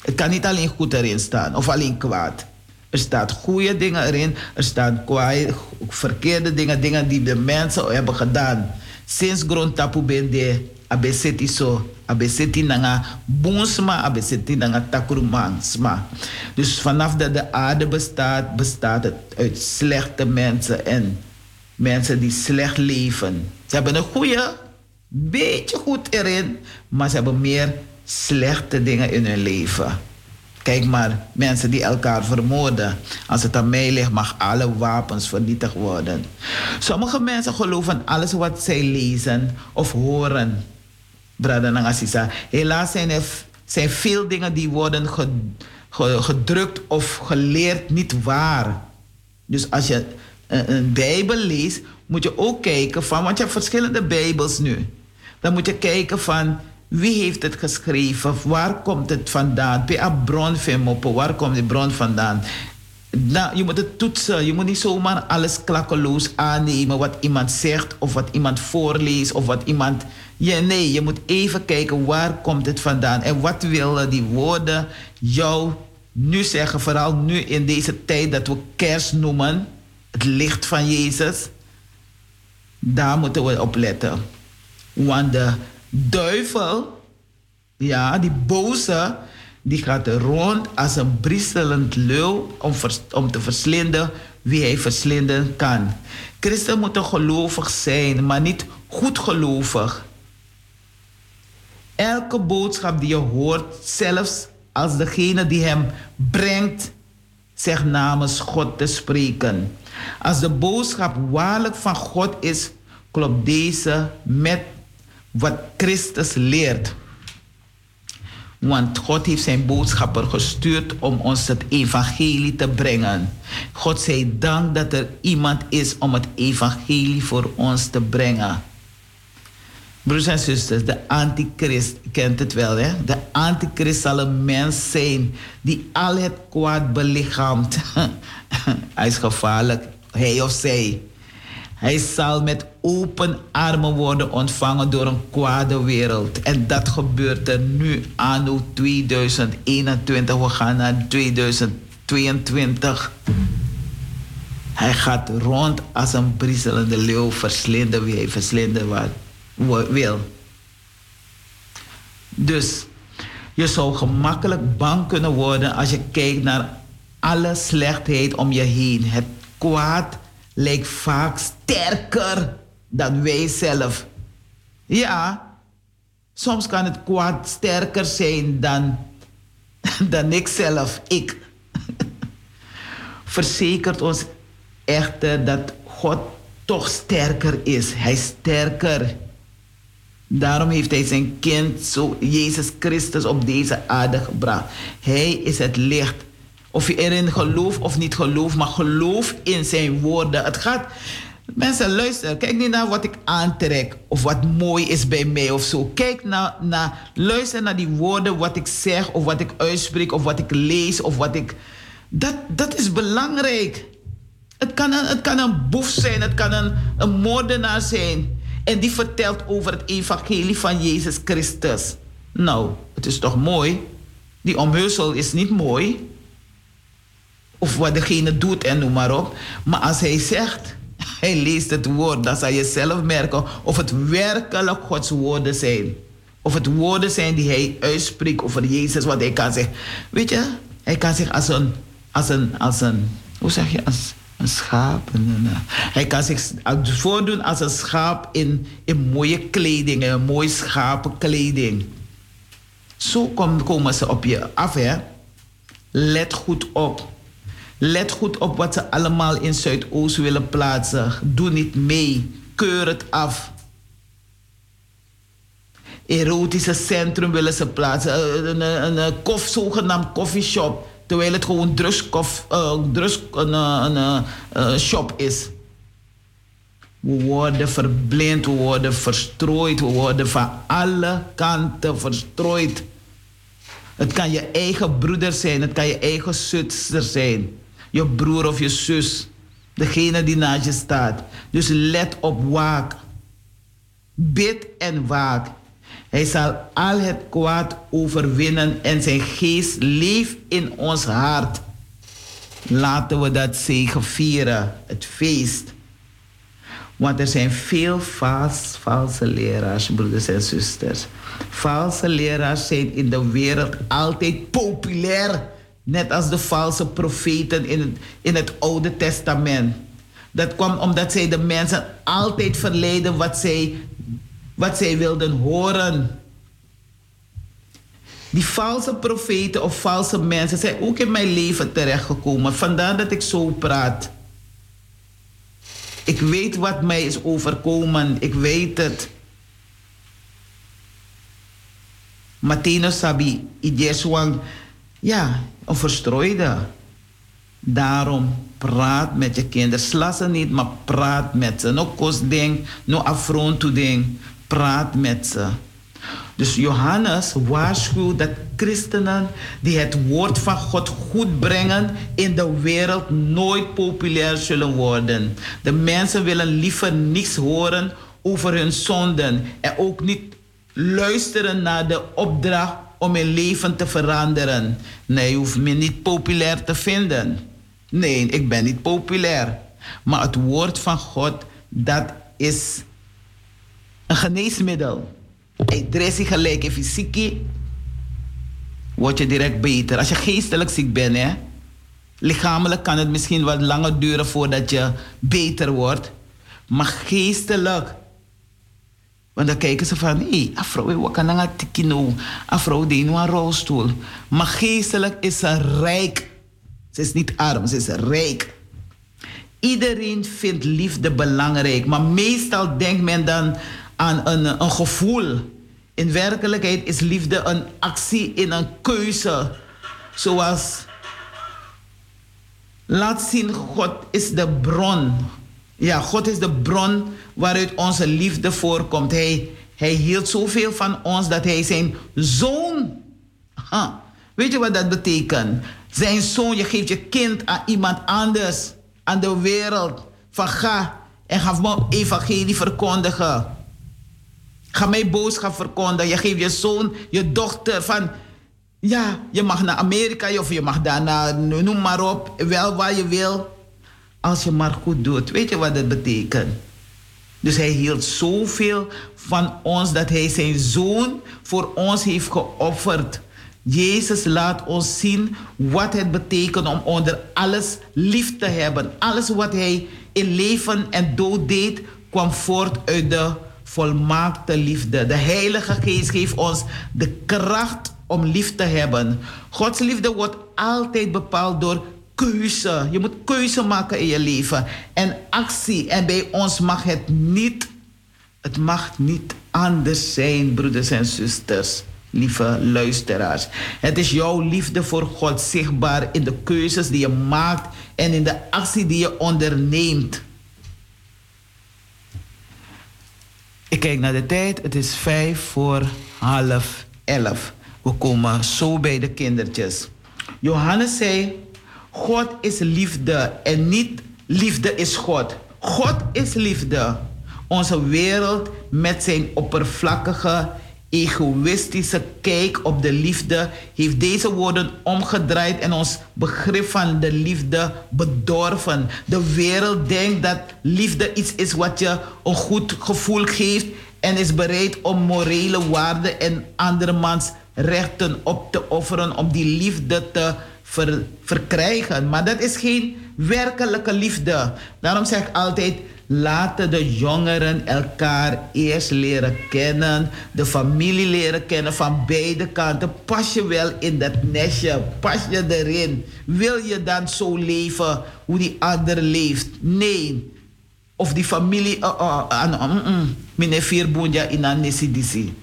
Het kan niet alleen goed erin staan of alleen kwaad. Er staat goede dingen erin, er staan verkeerde dingen, dingen die de mensen hebben gedaan. Sinds grondtapu bende, abeseti so, abeseti nanga boonsma, abeseti nanga takrumansma. Dus vanaf dat de aarde bestaat, bestaat het uit slechte mensen en mensen die slecht leven. Ze hebben een goede, beetje goed erin, maar ze hebben meer slechte dingen in hun leven. Kijk maar, mensen die elkaar vermoorden. Als het aan mij ligt, mag alle wapens vernietigd worden. Sommige mensen geloven alles wat zij lezen of horen. Brada Nangasisa. Helaas zijn er zijn veel dingen die worden ge- ge- gedrukt of geleerd niet waar. Dus als je een Bijbel leest, moet je ook kijken van, want je hebt verschillende Bijbels nu. Dan moet je kijken van wie heeft het geschreven, waar komt het vandaan, bij een bron moppen, waar komt die bron vandaan. Nou, je moet het toetsen. Je moet niet zomaar alles klakkeloos aannemen wat iemand zegt of wat iemand voorleest of wat iemand. Ja, nee, je moet even kijken waar komt het vandaan en wat willen die woorden jou nu zeggen, vooral nu in deze tijd dat we kerst noemen, het licht van Jezus. Daar moeten we op letten. Want de duivel, ja, die boze, die gaat rond als een bristelend leeuw om, om te verslinden wie hij verslinden kan. Christen moeten gelovig zijn, maar niet goed gelovig. Elke boodschap die je hoort, zelfs als degene die hem brengt, zegt namens God te spreken. Als de boodschap waarlijk van God is, klopt deze met wat Christus leert. Want God heeft zijn boodschapper gestuurd om ons het evangelie te brengen. God zij dank dat er iemand is om het evangelie voor ons te brengen. Broers en zusters, de antichrist, kent het wel hè? De antichrist zal een mens zijn die al het kwaad belichaamt. Hij is gevaarlijk, hij of zij. Hij zal met open armen worden ontvangen door een kwade wereld. En dat gebeurt er nu anno 2021. We gaan naar 2022. Hij gaat rond als een briezelende leeuw, verslinden wie hij verslinden wat wil. Dus je zou gemakkelijk bang kunnen worden als je kijkt naar alle slechtheid om je heen. Het kwaad lijkt vaak sterker dan wij zelf. Ja, soms kan het kwaad sterker zijn dan, dan ik zelf, ik. Verzekert ons echter dat God toch sterker is. Hij is sterker. Daarom heeft hij zijn kind, zo Jezus Christus, op deze aarde gebracht. Hij is het licht. Of je erin gelooft of niet gelooft, maar geloof in zijn woorden. Het gaat. Mensen, luister. Kijk niet naar wat ik aantrek of wat mooi is bij mij of zo. Kijk naar, naar, luister naar die woorden, wat ik zeg of wat ik uitspreek of wat ik lees of wat ik. Dat, dat is belangrijk. Het kan, een, het kan een boef zijn, het kan een, een moordenaar zijn. En die vertelt over het evangelie van Jezus Christus. Nou, het is toch mooi? Die omhulsel is niet mooi. Of wat degene doet en noem maar op. Maar als hij zegt, hij leest het woord, dan zal je zelf merken of het werkelijk Gods woorden zijn. Of het woorden zijn die hij uitspreekt over Jezus, wat hij kan zeggen. Weet je, hij kan zich als een, als een, als een hoe zeg je, als een schaap. Een, een, hij kan zich voordoen als een schaap in, in mooie kleding, in mooie schapenkleding. Zo kom- komen ze op je af, hè. Let goed op. Let goed op wat ze allemaal in Zuidoost willen plaatsen. Doe niet mee. Keur het af. Erotische centrum willen ze plaatsen. Eh, Een, een, een kof, zogenaamd coffeeshop. Terwijl het gewoon eh, een, eh, een, eh, eh, shop is. We worden verblind, we worden verstrooid, we worden van alle kanten verstrooid. Het kan je eigen broeder zijn, het kan je eigen zuster zijn. Je broer of je zus. Degene die naast je staat. Dus let op, waak. Bid en waak. Hij zal al het kwaad overwinnen en zijn geest leeft in ons hart. Laten we dat zegen vieren, het feest. Want er zijn veel vals, valse leraars, broeders en zusters. Valse leraars zijn in de wereld altijd populair. Net als de valse profeten in het, in het Oude Testament. Dat kwam omdat zij de mensen altijd verleiden wat zij, wat zij wilden horen. Die valse profeten of valse mensen zijn ook in mijn leven terechtgekomen. Vandaar dat ik zo praat. Ik weet wat mij is overkomen. Ik weet het. Matino Sabi, Ijeswang, ja, een verstrooide. Daarom praat met je kinderen. Sla ze niet, maar praat met ze. No kostding, no affront ding. Praat met ze. Dus Johannes waarschuwt dat christenen die het woord van God goed brengen in de wereld nooit populair zullen worden. De mensen willen liever niets horen over hun zonden en ook niet luisteren naar de opdracht om hun leven te veranderen. Nee, je hoeft me niet populair te vinden. Nee, ik ben niet populair. Maar het woord van God, dat is een geneesmiddel. Hey, dressie gelijk, je ziek is, word je direct beter. Als je geestelijk ziek bent, hè, lichamelijk kan het misschien wat langer duren voordat je beter wordt. Maar geestelijk, want dan kijken ze van, hé, hey, afro, wat kan dan tikino? Afro, die een rolstoel. Maar geestelijk is ze rijk. Ze is niet arm, ze is rijk. Iedereen vindt liefde belangrijk, maar meestal denkt men dan aan een, een gevoel. In werkelijkheid is liefde een actie in een keuze. Zoals, laat zien, God is de bron. Ja, God is de bron waaruit onze liefde voorkomt. Hij, hij hield zoveel van ons dat hij zijn zoon. Ha, weet je wat dat betekent? Zijn zoon, je geeft je kind aan iemand anders, aan de wereld. Van ga en ga me evangelie verkondigen. Ga mijn boodschap verkondigen. Je geeft je zoon, je dochter van... Ja, je mag naar Amerika of je mag daar naar, noem maar op, wel waar je wil. Als je maar goed doet. Weet je wat dat betekent? Dus hij hield zoveel van ons dat hij zijn zoon voor ons heeft geofferd. Jezus laat ons zien wat het betekent om onder alles lief te hebben. Alles wat hij in leven en dood deed, kwam voort uit de volmaakte liefde. De Heilige Geest geeft ons de kracht om lief te hebben. Gods liefde wordt altijd bepaald door keuze. Je moet keuze maken in je leven en actie. En bij ons mag het niet, het mag niet anders zijn, broeders en zusters. Lieve luisteraars. Het is jouw liefde voor God zichtbaar in de keuzes die je maakt en in de actie die je onderneemt. Ik kijk naar de tijd. Het is vijf voor half elf. We komen zo bij de kindertjes. Johannes zei: God is liefde en niet liefde is God. God is liefde. Onze wereld met zijn oppervlakkige, egoïstische kijk op de liefde heeft deze woorden omgedraaid en ons begrip van de liefde bedorven. De wereld denkt dat liefde iets is wat je een goed gevoel geeft en is bereid om morele waarden en andermans rechten op te offeren om die liefde te ver- verkrijgen. Maar dat is geen werkelijke liefde. Daarom zeg ik altijd. Laten de jongeren elkaar eerst leren kennen, de familie leren kennen van beide kanten. Pas je wel in dat nestje, pas je erin. Wil je dan zo leven hoe die ander leeft? Nee. Of die familie, uh, uh, uh, uh, uh, nesidisi.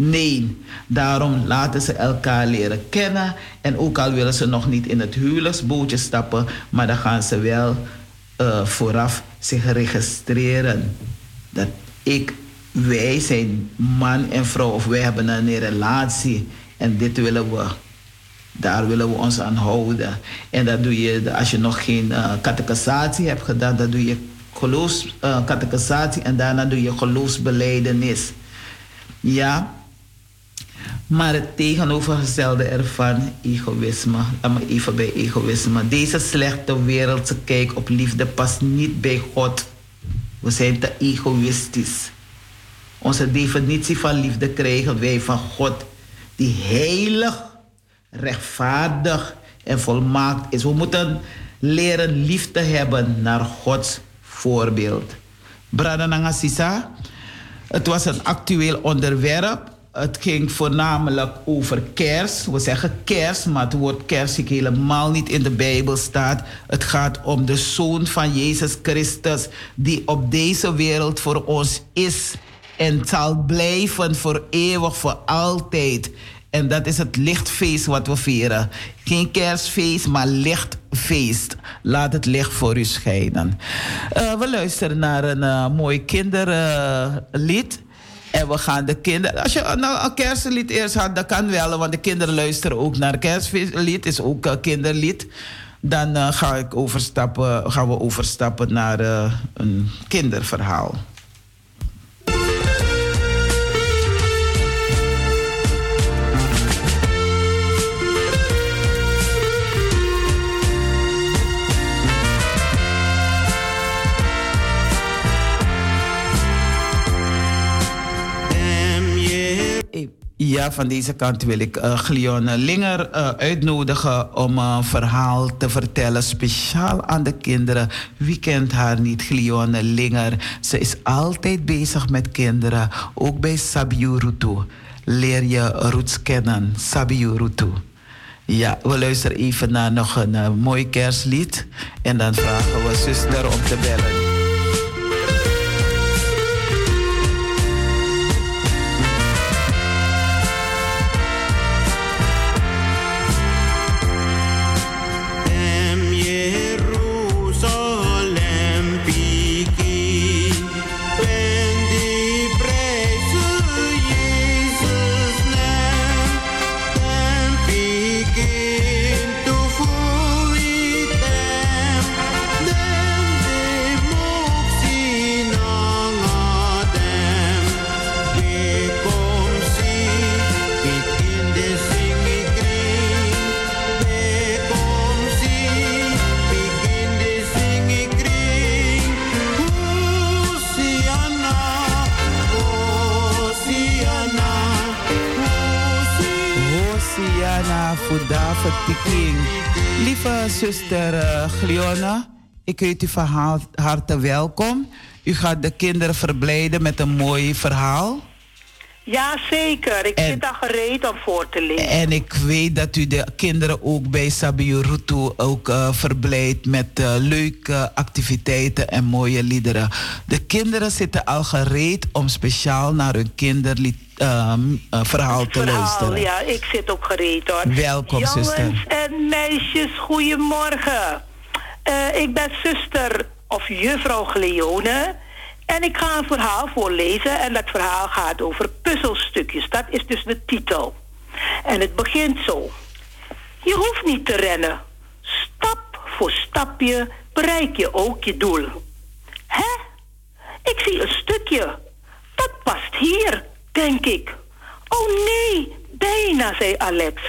Nee, daarom laten ze elkaar leren kennen. En ook al willen ze nog niet in het huwelijksbootje stappen, maar dan gaan ze wel eh, vooraf zich registreren. Dat ik, wij zijn man en vrouw of wij hebben een relatie en dit willen we. Daar willen we ons aan houden. En dat doe je, als je nog geen uh, catechisatie hebt gedaan, dan doe je geloofs, uh, catechisatie en daarna doe je geloofsbeleidenis. Ja, maar het tegenovergestelde ervan, egoïsme. Laat me even bij egoïsme. Deze slechte wereldse kijk op liefde past niet bij God. We zijn te egoïstisch. Onze definitie van liefde krijgen wij van God, die heilig, rechtvaardig en volmaakt is. We moeten leren lief te hebben naar Gods voorbeeld. Brada Nangasisa, het was een actueel onderwerp. Het ging voornamelijk over kers. We zeggen kers, maar het woord kers zie ik helemaal niet in de Bijbel staat. Het gaat om de Zoon van Jezus Christus, die op deze wereld voor ons is en zal blijven voor eeuwig, voor altijd. En dat is het lichtfeest wat we vieren. Geen kerstfeest, maar lichtfeest. Laat het licht voor u schijnen. Uh, we luisteren naar een uh, mooi kinderlied. En we gaan de kinderen. Als je nou een kerstlied eerst had, dat kan wel, want de kinderen luisteren ook naar kerstlied. is ook een kinderlied. Dan uh, ga ik overstappen, gaan we overstappen naar uh, een kinderverhaal. Ja, van deze kant wil ik uh, Glione Linger uh, uitnodigen om een verhaal te vertellen, speciaal aan de kinderen. Wie kent haar niet, Glione Linger? Ze is altijd bezig met kinderen, ook bij Sabiu Rutu. Leer je roots kennen, Sabiu Rutu. Ja, we luisteren even naar nog een mooi kerstlied en dan vragen we zuster om te bellen. Lieve zuster uh, ik heet u van ha- harte welkom. U gaat de kinderen verblijden met een mooi verhaal. Ja, zeker. Ik En- zit daar gereed om voor te lezen. En ik weet dat u de kinderen ook bij Sabiurutu ook verblijdt met eh, leuke activiteiten en mooie liederen. De kinderen zitten al gereed om speciaal naar hun kinderlied ehm, eh, verhaal te Verhaal, luisteren. ja, ik zit ook gereed hoor. Welkom, Jongens zuster. en meisjes, goedemorgen. Ik ben zuster of juffrouw Gleone. En ik ga een verhaal voorlezen. En dat verhaal gaat over puzzelstukjes. Dat is dus de titel. En het begint zo. Je hoeft niet te rennen. Stap voor stapje bereik je ook je doel. Hè? Ik zie een stukje. Dat past hier, denk ik. Oh nee, bijna, zei Alex.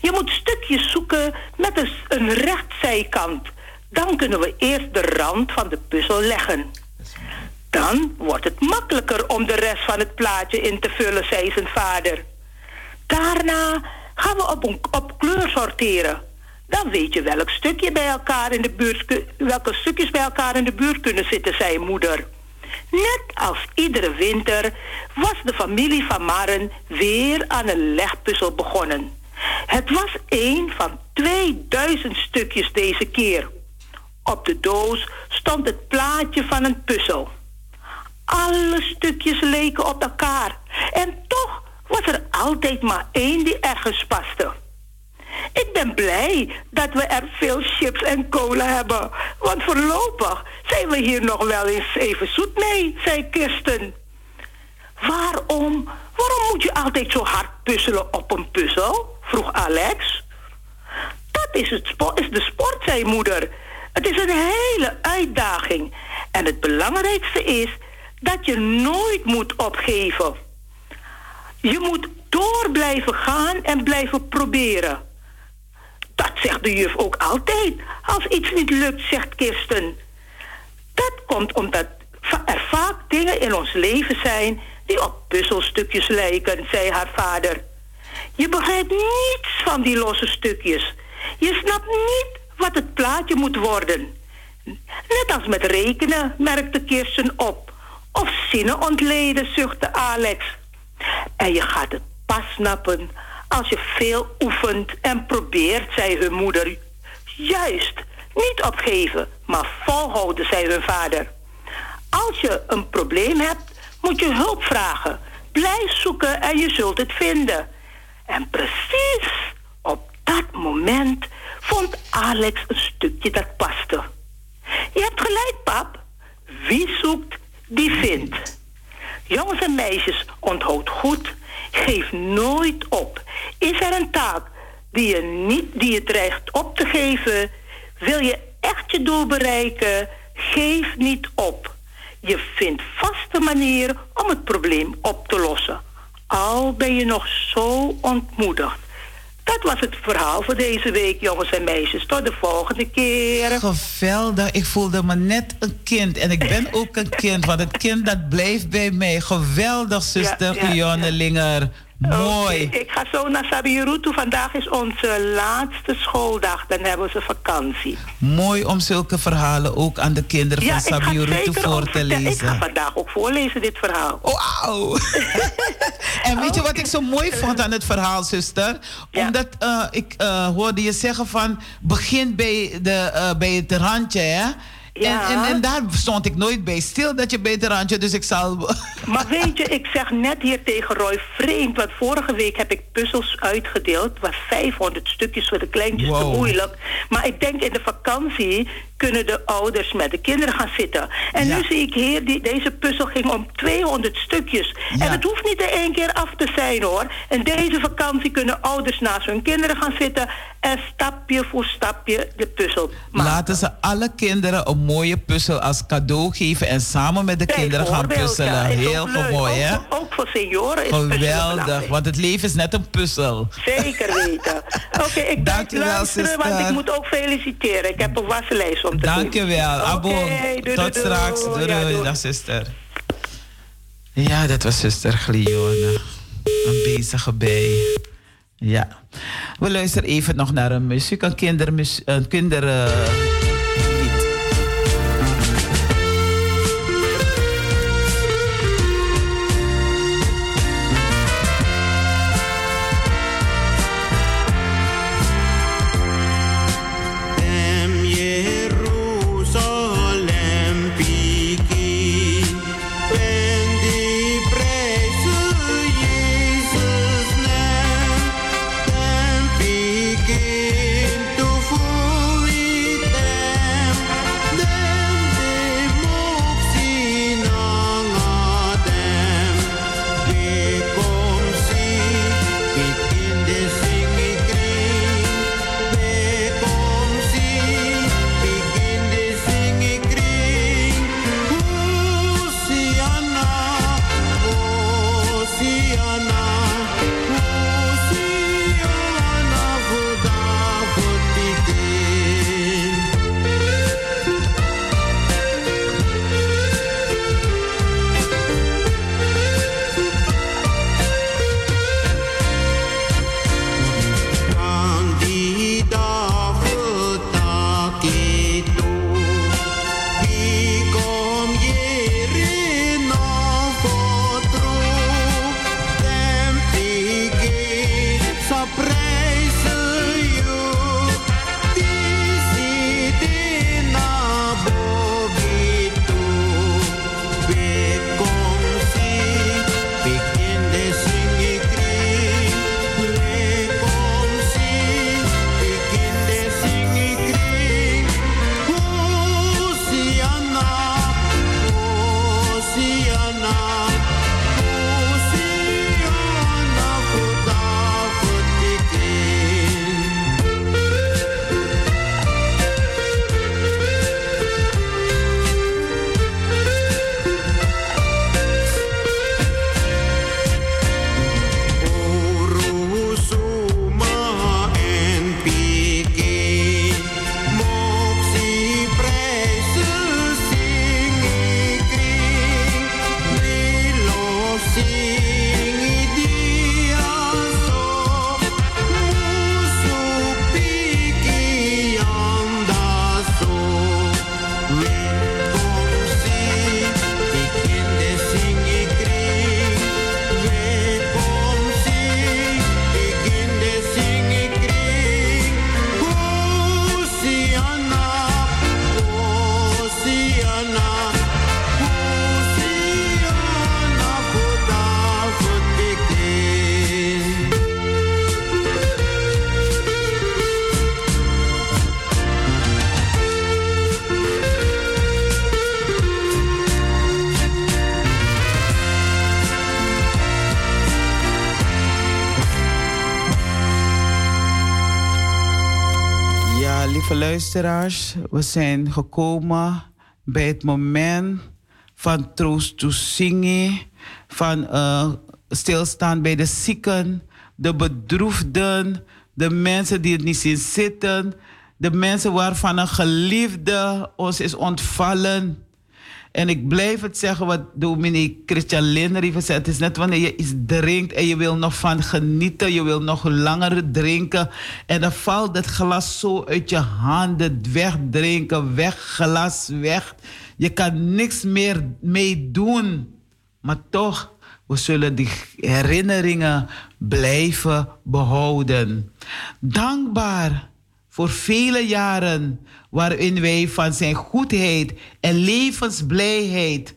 Je moet stukjes zoeken met een, een rechtzijkant. Dan kunnen we eerst de rand van de puzzel leggen. Dan wordt het makkelijker om de rest van het plaatje in te vullen, zei zijn vader. Daarna gaan we op, kleur sorteren. Dan weet je welk stukje bij elkaar in de buurt, welke stukjes bij elkaar in de buurt kunnen zitten, zei moeder. Net als iedere winter was de familie van Maren weer aan een legpuzzel begonnen. Het was een van 2000 stukjes deze keer. Op de doos stond het plaatje van een puzzel. Alle stukjes leken op elkaar. En toch was er altijd maar één die ergens paste. Ik ben blij dat we er veel chips en cola hebben. Want voorlopig zijn we hier nog wel eens even zoet mee, zei Kirsten. Waarom? Waarom moet je altijd zo hard puzzelen op een puzzel? vroeg Alex. Dat is, het is de sport, zei moeder. Het is een hele uitdaging. En het belangrijkste is dat je nooit moet opgeven. Je moet door blijven gaan en blijven proberen. Dat zegt de juf ook altijd. Als iets niet lukt, zegt Kirsten. Dat komt omdat er vaak dingen in ons leven zijn die op puzzelstukjes lijken, zei haar vader. Je begrijpt niets van die losse stukjes. Je snapt niet wat het plaatje moet worden. Net als met rekenen, merkte Kirsten op. Of zinnen ontleden, zuchtte Alex. En je gaat het pas snappen als je veel oefent en probeert, zei hun moeder. Juist, niet opgeven, maar volhouden, zei hun vader. Als je een probleem hebt, moet je hulp vragen. Blijf zoeken en je zult het vinden. En precies op dat moment vond Alex een stukje dat paste. Je hebt gelijk, pap. Wie zoekt, die vindt. Jongens en meisjes, onthoud goed. Geef nooit op. Is er een taak die je, niet, die je dreigt op te geven? Wil je echt je doel bereiken? Geef niet op. Je vindt vast een manier om het probleem op te lossen. Al ben je nog zo ontmoedigd. Dat was het verhaal voor deze week, jongens en meisjes. Tot de volgende keer. Geweldig. Ik voelde me net een kind. En ik ben ook een kind, want het kind dat blijft bij mij. Geweldig, zuster Ja. Mooi. Ik ga zo naar Sabiru toe. Vandaag is onze laatste schooldag. Dan hebben ze vakantie. Mooi om zulke verhalen ook aan de kinderen Ja, van zeker voor te vertellen. Ik ga lezen. vandaag ook voorlezen, dit verhaal. Wauw! en weet je wat ik zo mooi vond aan het verhaal, zuster? Omdat eh, ik eh, hoorde je zeggen van begin bij, de, eh, bij het randje, hè? En, en, en daar stond ik nooit bij stil dat je het randje, dus ik zal. Maar weet je, ik zeg net hier tegen Roy vreemd, want vorige week heb ik puzzels uitgedeeld. Was 500 stukjes voor de kleintjes te moeilijk. Maar ik denk in de vakantie kunnen de ouders met de kinderen gaan zitten. En Ja. nu zie ik hier, die, deze puzzel ging om 200 stukjes. En het hoeft niet in één keer af te zijn hoor. En deze vakantie kunnen ouders naast hun kinderen gaan zitten en stapje voor stapje de puzzel Laten ze alle kinderen een mooie puzzel als cadeau geven en samen met de kinderen gaan puzzelen. ja, Heel leuk. mooi, hè? Ook, voor- ook voor senioren is puzzelen Geweldig, want het leven is net een puzzel. Zeker weten. Oké, ik blijf Dankjewel, luisteren, want zuster. ik moet ook feliciteren. Ik heb een waslijst om te. Dankjewel, Abo. Doei, Tot doei, straks. doei. Ja. Dag, zuster. Ja, dat was zuster Glione. Een bezige bij. Ja. We luisteren even nog naar een muziek, een een kinder... eh, we zijn gekomen bij het moment van troost to zingen, van eh, stilstaan bij de zieken, de bedroefden, de mensen die het niet zien zitten, de mensen waarvan een geliefde ons is ontvallen. En ik blijf het zeggen wat dominee Christian Linder heeft gezegd. Het is net wanneer je iets drinkt en je wil nog van genieten. Je wil nog langer drinken. En dan valt het glas zo uit je handen. Wegdrinken, weg, glas weg. Je kan niks meer mee doen. Maar toch, we zullen die herinneringen blijven behouden. Dankbaar voor vele jaren waarin wij van zijn goedheid en levensblijheid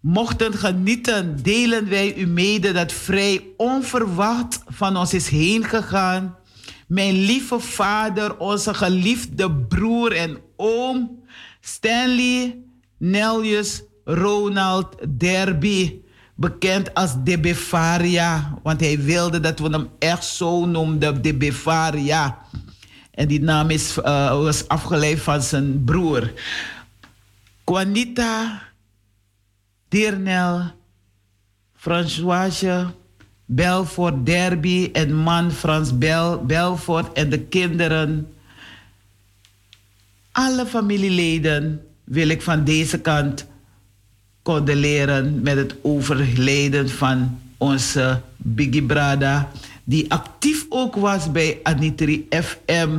mochten genieten, delen wij u mede dat vrij onverwacht van ons is heen gegaan. Mijn lieve vader, onze geliefde broer en oom, Stanley Nellius Ronald Derby, bekend als De Befaria, want hij wilde dat we hem echt zo noemden, De Befaria. En die naam is, eh, was afgeleid van zijn broer. Juanita Dirnel, Françoise Belfort Derby en man Frans Bel, Belfort en de kinderen. Alle familieleden wil ik van deze kant condoleren met het overlijden van onze Biggie Brada, die actief ook was bij Anitri FM,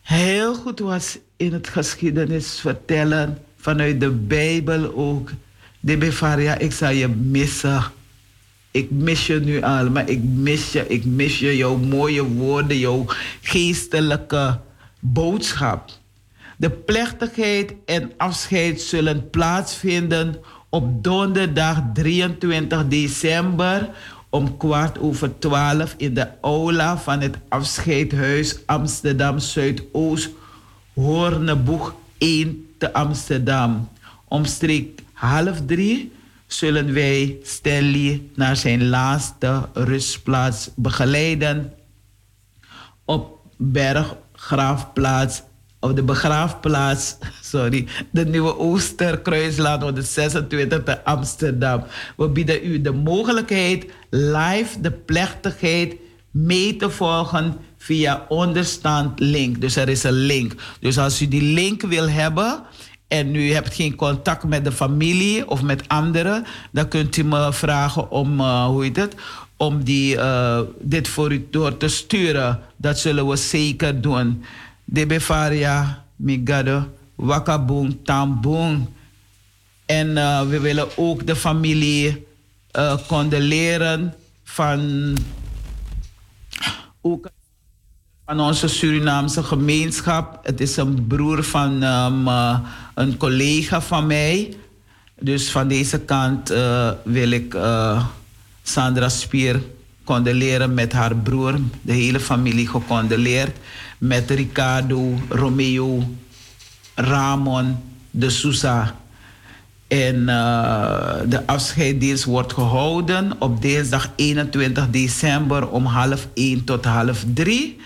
heel goed was in het geschiedenis vertellen, vanuit de Bijbel ook. De Bevaria, ik zal je missen. Ik mis je nu al, maar ik mis je, ik mis je, jouw mooie woorden, jouw geestelijke boodschap. De plechtigheid en afscheid zullen plaatsvinden op donderdag 23 december om kwart over twaalf in de aula van het afscheidhuis Amsterdam Zuidoost, Hoorneboeg 1 te Amsterdam. Omstreeks half drie zullen wij Stanley naar zijn laatste rustplaats begeleiden op Berggraafplaats, op de begraafplaats, sorry, de Nieuwe Oosterkruislaan 126 te Amsterdam. We bieden u de mogelijkheid live de plechtigheid mee te volgen via onderstaand link. Dus er is een link. Dus als u die link wil hebben en u hebt geen contact met de familie of met anderen, dan kunt u me vragen om, uh, hoe heet het, om die, uh, dit voor u door te sturen. Dat zullen we zeker doen. De Bevaria, Migado, Wakabung, Tambung. En uh, we willen ook de familie uh, condoleren van, ook van onze Surinaamse gemeenschap. Het is een broer van um, uh, een collega van mij. Dus van deze kant wil ik Sandra Spier condoleren met haar broer. De hele familie gecondoleerd. Met Ricardo, Romeo, Ramon, de Sousa. En uh, de afscheidsdienst wordt gehouden op dinsdag 21 december om half 1 tot half 3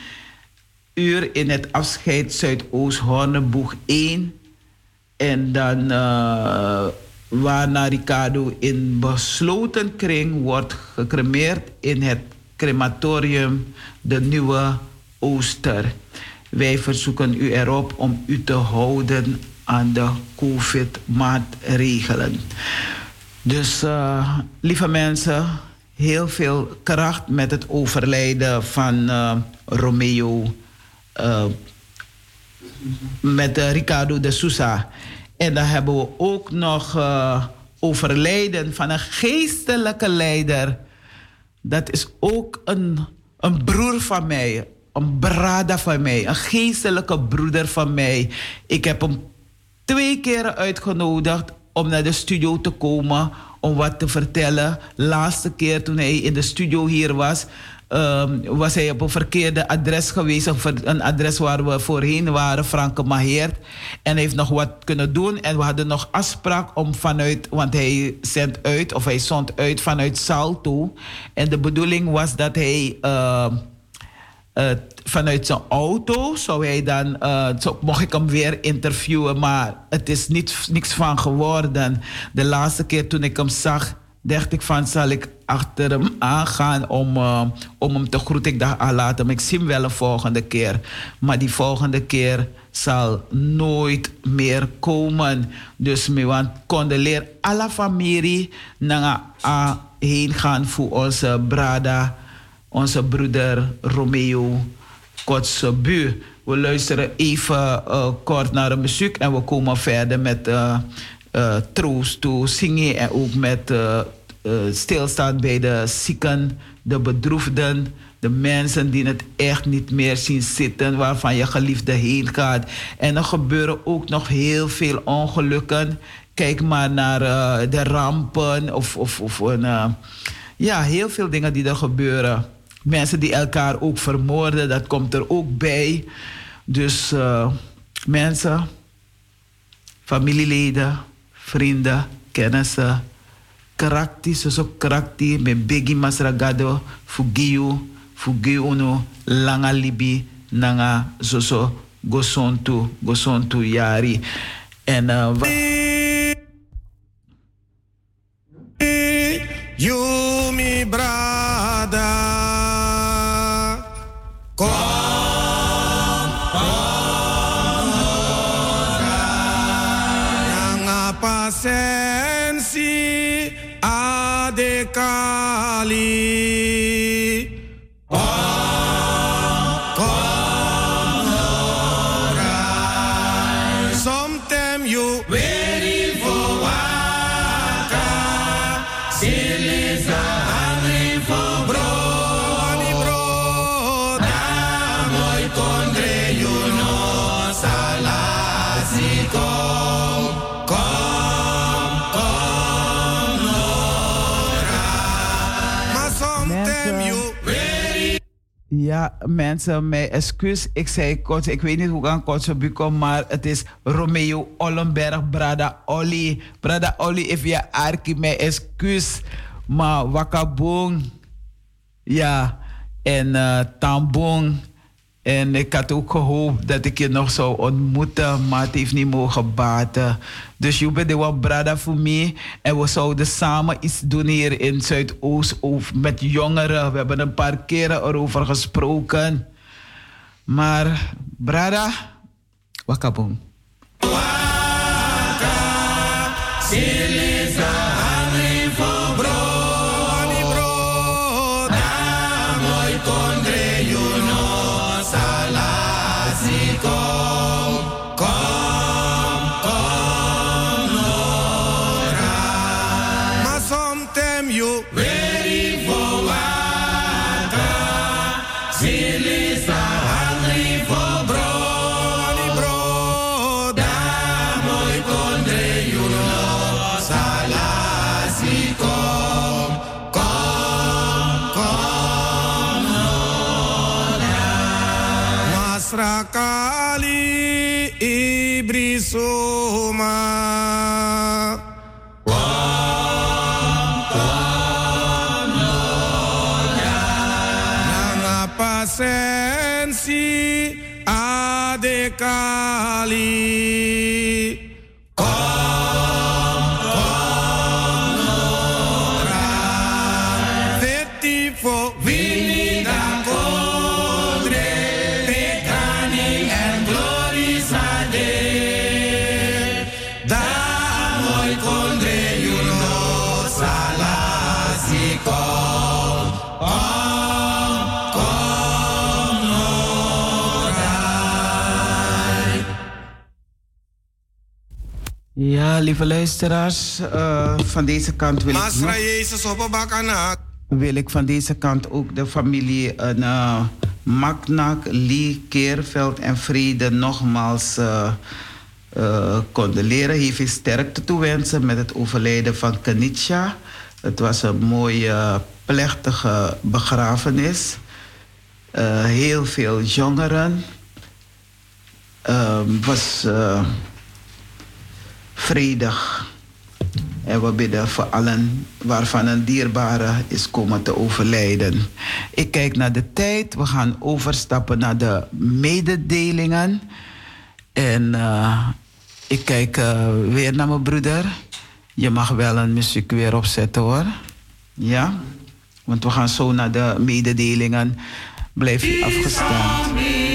uur in het afscheid Zuidoost Horneboeg 1. En dan uh, waarna Ricardo in besloten kring wordt gecremeerd in het crematorium De Nieuwe Ooster. Wij verzoeken u erop om u te houden aan de COVID-maatregelen. Dus uh, lieve mensen, heel veel kracht met het overlijden van uh, Romeo. Uh, met Ricardo de Sousa. En dan hebben we ook nog overlijden van een geestelijke leider. Dat is ook een, een broer van mij, een brada van mij, een geestelijke broeder van mij. Ik heb hem twee keren uitgenodigd om naar de studio te komen om wat te vertellen. Laatste keer toen hij in de studio hier was, um, was hij op een verkeerde adres geweest. Een adres waar we voorheen waren, Franke Maheert. En hij heeft nog wat kunnen doen. En we hadden nog afspraak om vanuit, want hij zendt uit, of hij zond uit vanuit Salto. En de bedoeling was dat hij. Uh, vanuit zijn auto zou hij dan, uh, zo mocht ik hem weer interviewen, maar het is niet, niks van geworden. De laatste keer toen ik hem zag, dacht ik van zal ik achter hem aangaan om, uh, om hem te groeten. Ik dacht, ah, laat hem, ik zie hem wel een volgende keer. Maar die volgende keer zal nooit meer komen. Dus me want condoleer alle familie naar heen gaan voor onze brada onze broeder Romeo Kotzebu. We luisteren even uh, kort naar een muziek en we komen verder met uh, uh, troost toe zingen en ook met stilstaan bij de zieken, de bedroefden, de mensen die het echt niet meer zien zitten, waarvan je geliefde heen gaat. En er gebeuren ook nog heel veel ongelukken. Kijk maar naar de rampen of, of, of een, ja, heel veel dingen die er gebeuren mensen die elkaar ook vermoorden, dat komt er ook bij. Dus mensen, familieleden, vrienden, kennissen, karakti, so karakti, me begi masragado, fugiu, fugiu no, langa libi, nanga zoso, gosontu, gosontu yari. En uh, You me brother. Pasensi Kali Ja, mensen, mijn excuus. Ik zei kort, ik weet niet hoe ik aan kort kom, maar het is Romeo Ollenberg, Brada Olly. Brada Olly, if je arki, mijn excuus. Maar Wakabong, ja, en uh. En ik had ook gehoopt dat ik je nog zou ontmoeten, maar het heeft niet mogen baten. Dus je bent wel brada voor mij. En we zouden samen iets doen hier in Zuidoost met jongeren. We hebben een paar keren erover gesproken. Maar brada. Silisa hungry lieve luisteraars, eh, van deze kant wil ik, nog- wil ik van deze kant ook de familie uh, Maknak, Lee, Keerveld en Vrede nogmaals eh eh, condoleren. Heeft ik sterkte toewensen met het overlijden van Kanitsha. Het was een mooie, plechtige begrafenis. Eh, heel veel jongeren. Het was eh, vredig. En we bidden voor allen waarvan een dierbare is komen te overlijden. Ik kijk naar de tijd. We gaan overstappen naar de mededelingen. En eh, ik kijk eh, weer naar mijn broeder. Je mag wel een muziek weer opzetten hoor. Ja? Want we gaan zo naar de mededelingen. Blijf je.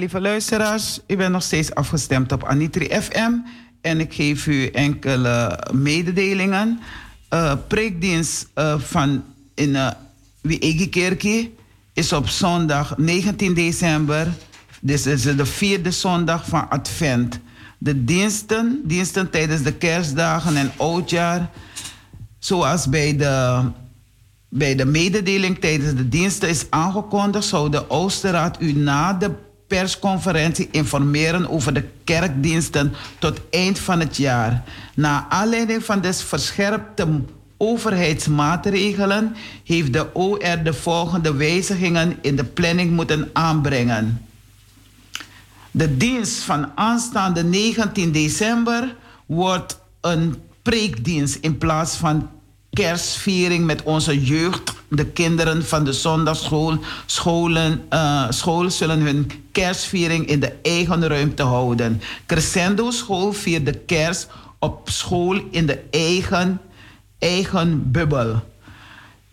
Lieve luisteraars, u bent nog steeds afgestemd op Anitri FM en ik geef u enkele mededelingen. Eh preekdienst eh, van in, eh, wie Egi Kerkie is op zondag 19 december. Dit is de vierde zondag van Advent. De diensten, diensten tijdens de kerstdagen en oudjaar. Zoals bij de, bij de mededeling tijdens de diensten is aangekondigd, zou de Oosterraad u na de persconferentie informeren over de kerkdiensten tot eind van het jaar. Na aanleiding van de verscherpte overheidsmaatregelen heeft de OR de volgende wijzigingen in de planning moeten aanbrengen. De dienst van aanstaande 19 december wordt een preekdienst in plaats van kerstviering met onze jeugd. De kinderen van de zondagschool scholen, school zullen hun kerstviering in de eigen ruimte houden. Crescendo School viert de kerst op school in de eigen, eigen bubbel.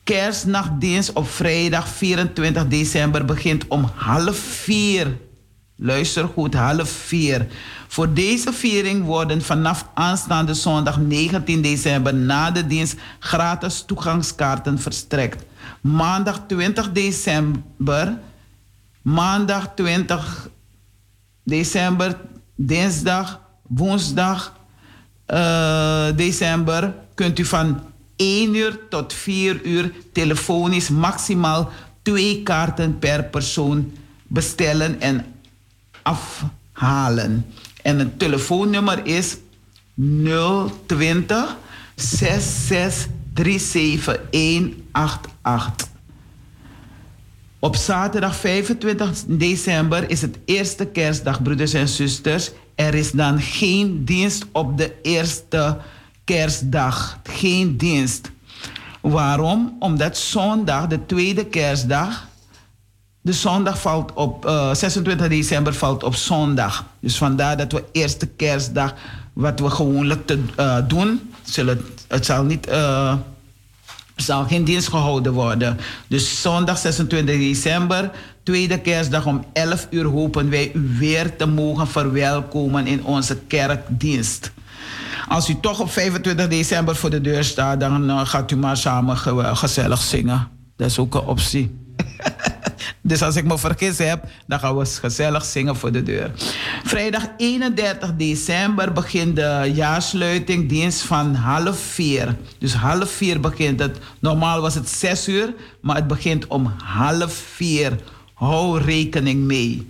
Kerstnachtdienst op vrijdag 24 december begint om half vier. Luister goed, half vier. Voor deze viering worden vanaf aanstaande zondag 19 december na de dienst gratis toegangskaarten verstrekt. Maandag 20 december, maandag 20 december, dinsdag, woensdag eh, december kunt u van 1 uur tot 4 uur telefonisch maximaal twee kaarten per persoon bestellen en afhalen. En het telefoonnummer is 020 6637 188. Op zaterdag 25 december is het eerste kerstdag, broeders en zusters. Er is dan geen dienst op de eerste kerstdag. Geen dienst. Waarom? Omdat zondag, de tweede kerstdag, de zondag valt op, eh, 26 december valt op zondag. Dus vandaar dat we eerste kerstdag, wat we gewoonlijk te, eh, doen, zullen, het zal niet, eh, zal geen dienst gehouden worden. Dus zondag 26 december, tweede kerstdag om 11 uur hopen wij u weer te mogen verwelkomen in onze kerkdienst. Als u toch op 25 december voor de deur staat, dan eh, gaat u maar samen ge- gezellig zingen. Dat is ook een optie. Dus als ik me vergis heb, dan gaan we gezellig zingen voor de deur. Vrijdag 31 december begint de jaarsluiting dienst van half vier. Dus half vier begint het. Normaal was het zes uur, maar het begint om half vier. Hou rekening mee.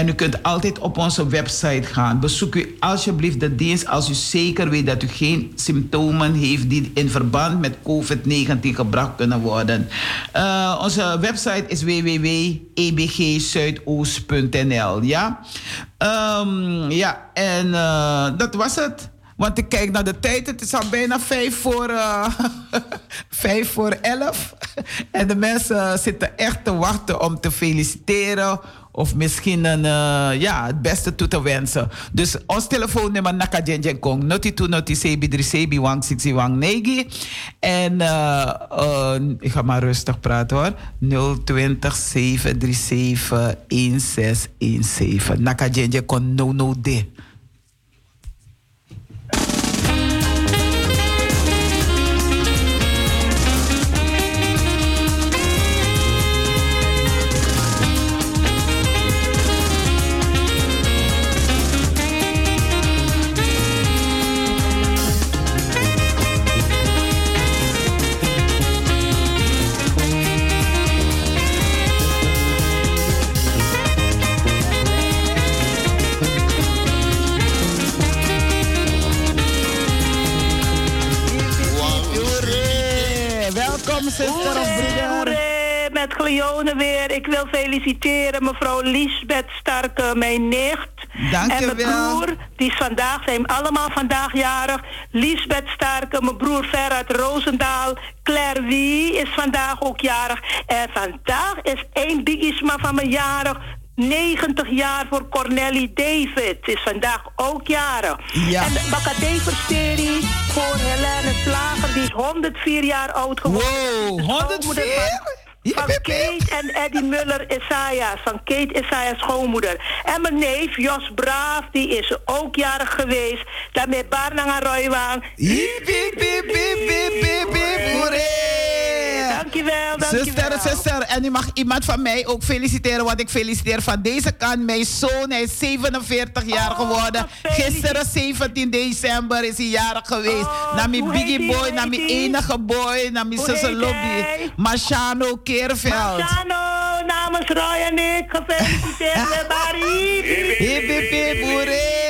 En u kunt altijd op onze website gaan. Bezoek u alsjeblieft de dienst als u zeker weet dat u geen symptomen heeft die in verband met COVID-19 gebracht kunnen worden. Eh, onze website is www.ebgzuidoost.nl. Ja, Ehm, ja en eh, dat was het. Want ik kijk naar de tijd, het is al bijna vijf voor, eh, vijf voor elf. En de mensen zitten echt te wachten om te feliciteren. Of misschien een, eh, ja, het beste toe te wensen. Dus ons telefoonnummer Naka Jen Kong. Noti tu noti sebi drie sebi wang siksi wang negi. En eh, eh, ik ga maar rustig praten hoor. 020 737 1617. Naka Jen Kong no no de. Cleone weer. Ik wil feliciteren mevrouw Liesbeth Starke, mijn nicht. Dank en mijn broer, die is vandaag, zijn allemaal vandaag jarig. Liesbeth Starke, mijn broer Ferrat Roosendaal. Claire Wie is vandaag ook jarig. En vandaag is één bigisma van mijn jarig. 90 jaar voor Cornelie David. Is vandaag ook jarig. Ja. En de Bakadeversterie voor Helene Slager. Die is 104 jaar oud geworden. Wow, De 104? Van, Kate en Eddie Muller Isaiah. Van Kate Isaiah schoonmoeder. En mijn neef Jos Braaf, die is ook jarig geweest. Daarmee Barnanga Roywang. Hiep, hiep, hiep, hiep, hiep, hiep, hiep, hoeré. Dankjewel, Zuster, zuster, en u mag iemand van mij ook feliciteren, want ik feliciteer van deze kant mijn zoon. Hij is 47 jaar geworden. Gisteren, 17 december, is hij jarig geweest. naar mijn biggie boy, naar mijn enige boy, naar mijn heet Lobby. Machano Keerveld. Marciano, namens Roy en ik, gefeliciteerd Barry. Hip, hip,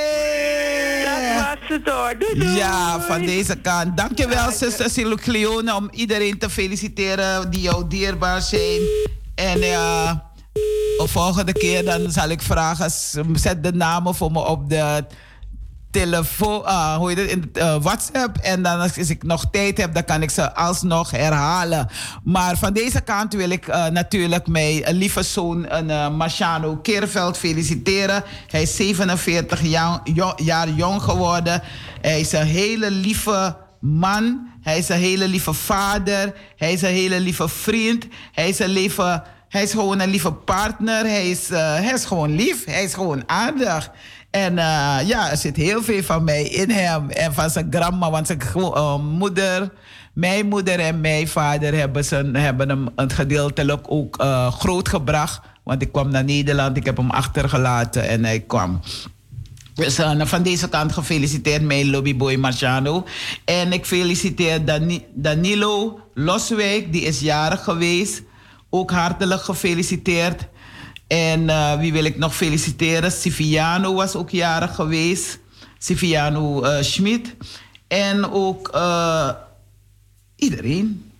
het hoor. Doei, doei. Ja, van deze kant. Dankjewel, zuster Siluk Leone, om iedereen te feliciteren die jou dierbaar zijn. En ja, de volgende keer dan zal ik vragen, zet de namen voor me op de telefoon, ah, hoe heet in eh, WhatsApp. En dan als ik nog tijd heb, dan kan ik ze alsnog herhalen. Maar van deze kant wil ik eh, natuurlijk mijn eh, lieve zoon uh, Marciano Keerveld feliciteren. Hij is 47 jaar, jo- jaar jong geworden. Hij is een hele lieve man. Hij is een hele lieve vader. Hij is een hele lieve vriend. Hij is een lieve... Hij is gewoon een lieve partner. Hij is, hij is gewoon lief. Hij is gewoon aardig. En eh, ja, er zit heel veel van mij in hem. En van zijn grandma, want zijn eh, moeder, mijn moeder en mijn vader hebben, zijn, hebben hem het gedeeltelijk ook eh, grootgebracht. Want ik kwam naar Nederland, ik heb hem achtergelaten en hij kwam. Dus nou, van deze kant gefeliciteerd mijn lobbyboy Marciano. En ik feliciteer Dani- Danilo Loswijk, die is jarig geweest. Ook hartelijk gefeliciteerd. En eh, wie wil ik nog feliciteren? Siviano was ook jarig geweest. Siviano eh Schmid. En ook eh, iedereen.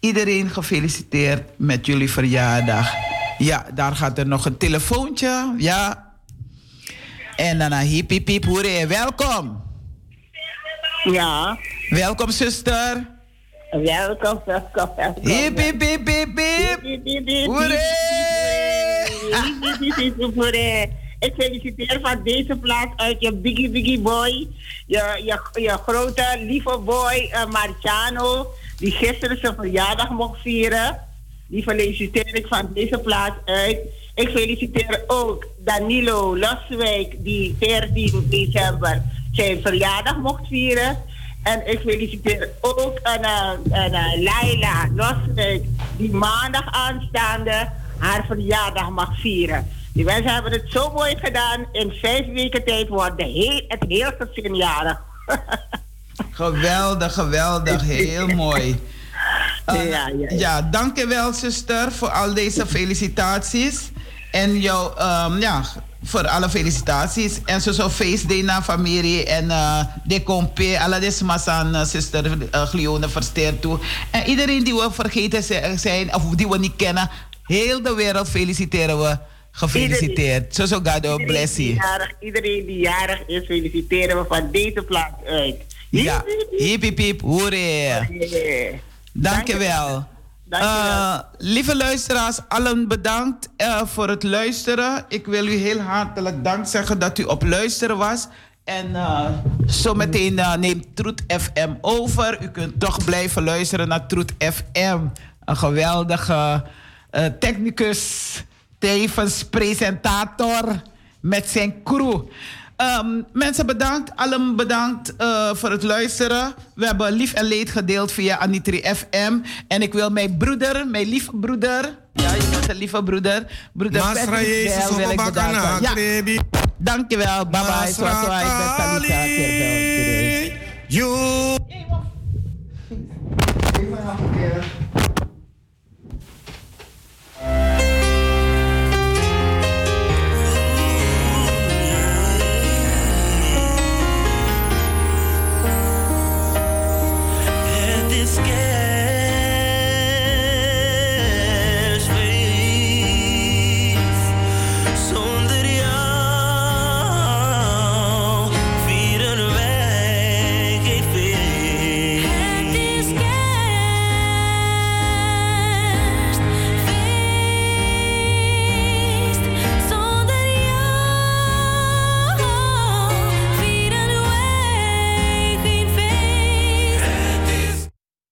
Iedereen gefeliciteerd met jullie verjaardag. Ja, daar gaat er nog een telefoontje. Ja. En dan een hiep, hiep, hiep, hoeré. Welkom. Ja. Welkom, zuster. Welkom, welkom, welkom. Hiep, hiep, hiep, hiep. Hoeré! Ik feliciteer van deze plaats uit je biggie biggie boy, je, je, je grote lieve boy uh, Marciano, die gisteren zijn verjaardag mocht vieren. Die feliciteer ik van deze plaats uit. Ik feliciteer ook Danilo Loswijk, die 14 december zijn verjaardag mocht vieren. En ik feliciteer ook een, een, een Laila Loswijk, die maandag aanstaande haar verjaardag mag vieren. Die mensen hebben het zo mooi gedaan. In vijf weken tijd wordt de heel, het heel gezin jarig. Geweldig, geweldig. Heel mooi. Uh, ja, ja, ja. ja, dankjewel zuster voor al deze felicitaties. En jou, um, ja, voor alle felicitaties. En zo zo feestday na familie en uh, de compé. Alle desmas aan zuster uh, Glione versteerd toe. En iedereen die we vergeten zijn of die we niet kennen. Heel de wereld feliciteren we. Gefeliciteerd. Zo zo God bless you. Iedereen die jarig is, feliciteren we van deze plaats uit. Ja, hip hip hip, hoeré. Dankjewel. Uh, lieve luisteraars, allen bedankt uh, voor het luisteren. Ik wil u heel hartelijk dank zeggen dat u op luisteren was. En uh, zometeen neemt Troet FM over. U kunt toch blijven luisteren naar Troet FM. Een geweldige technicus, tevens presentator met zijn crew. Um, mensen bedankt, allen bedankt uh, voor het luisteren. We hebben lief en leed gedeeld via Anitri FM. En ik wil mijn broeder, mijn lieve broeder... Ja, je bent een lieve broeder. Broeder Patrick Bel wil ik bedanken. Ja. Dankjewel, bye bye. Zoals wij, ik ben Talita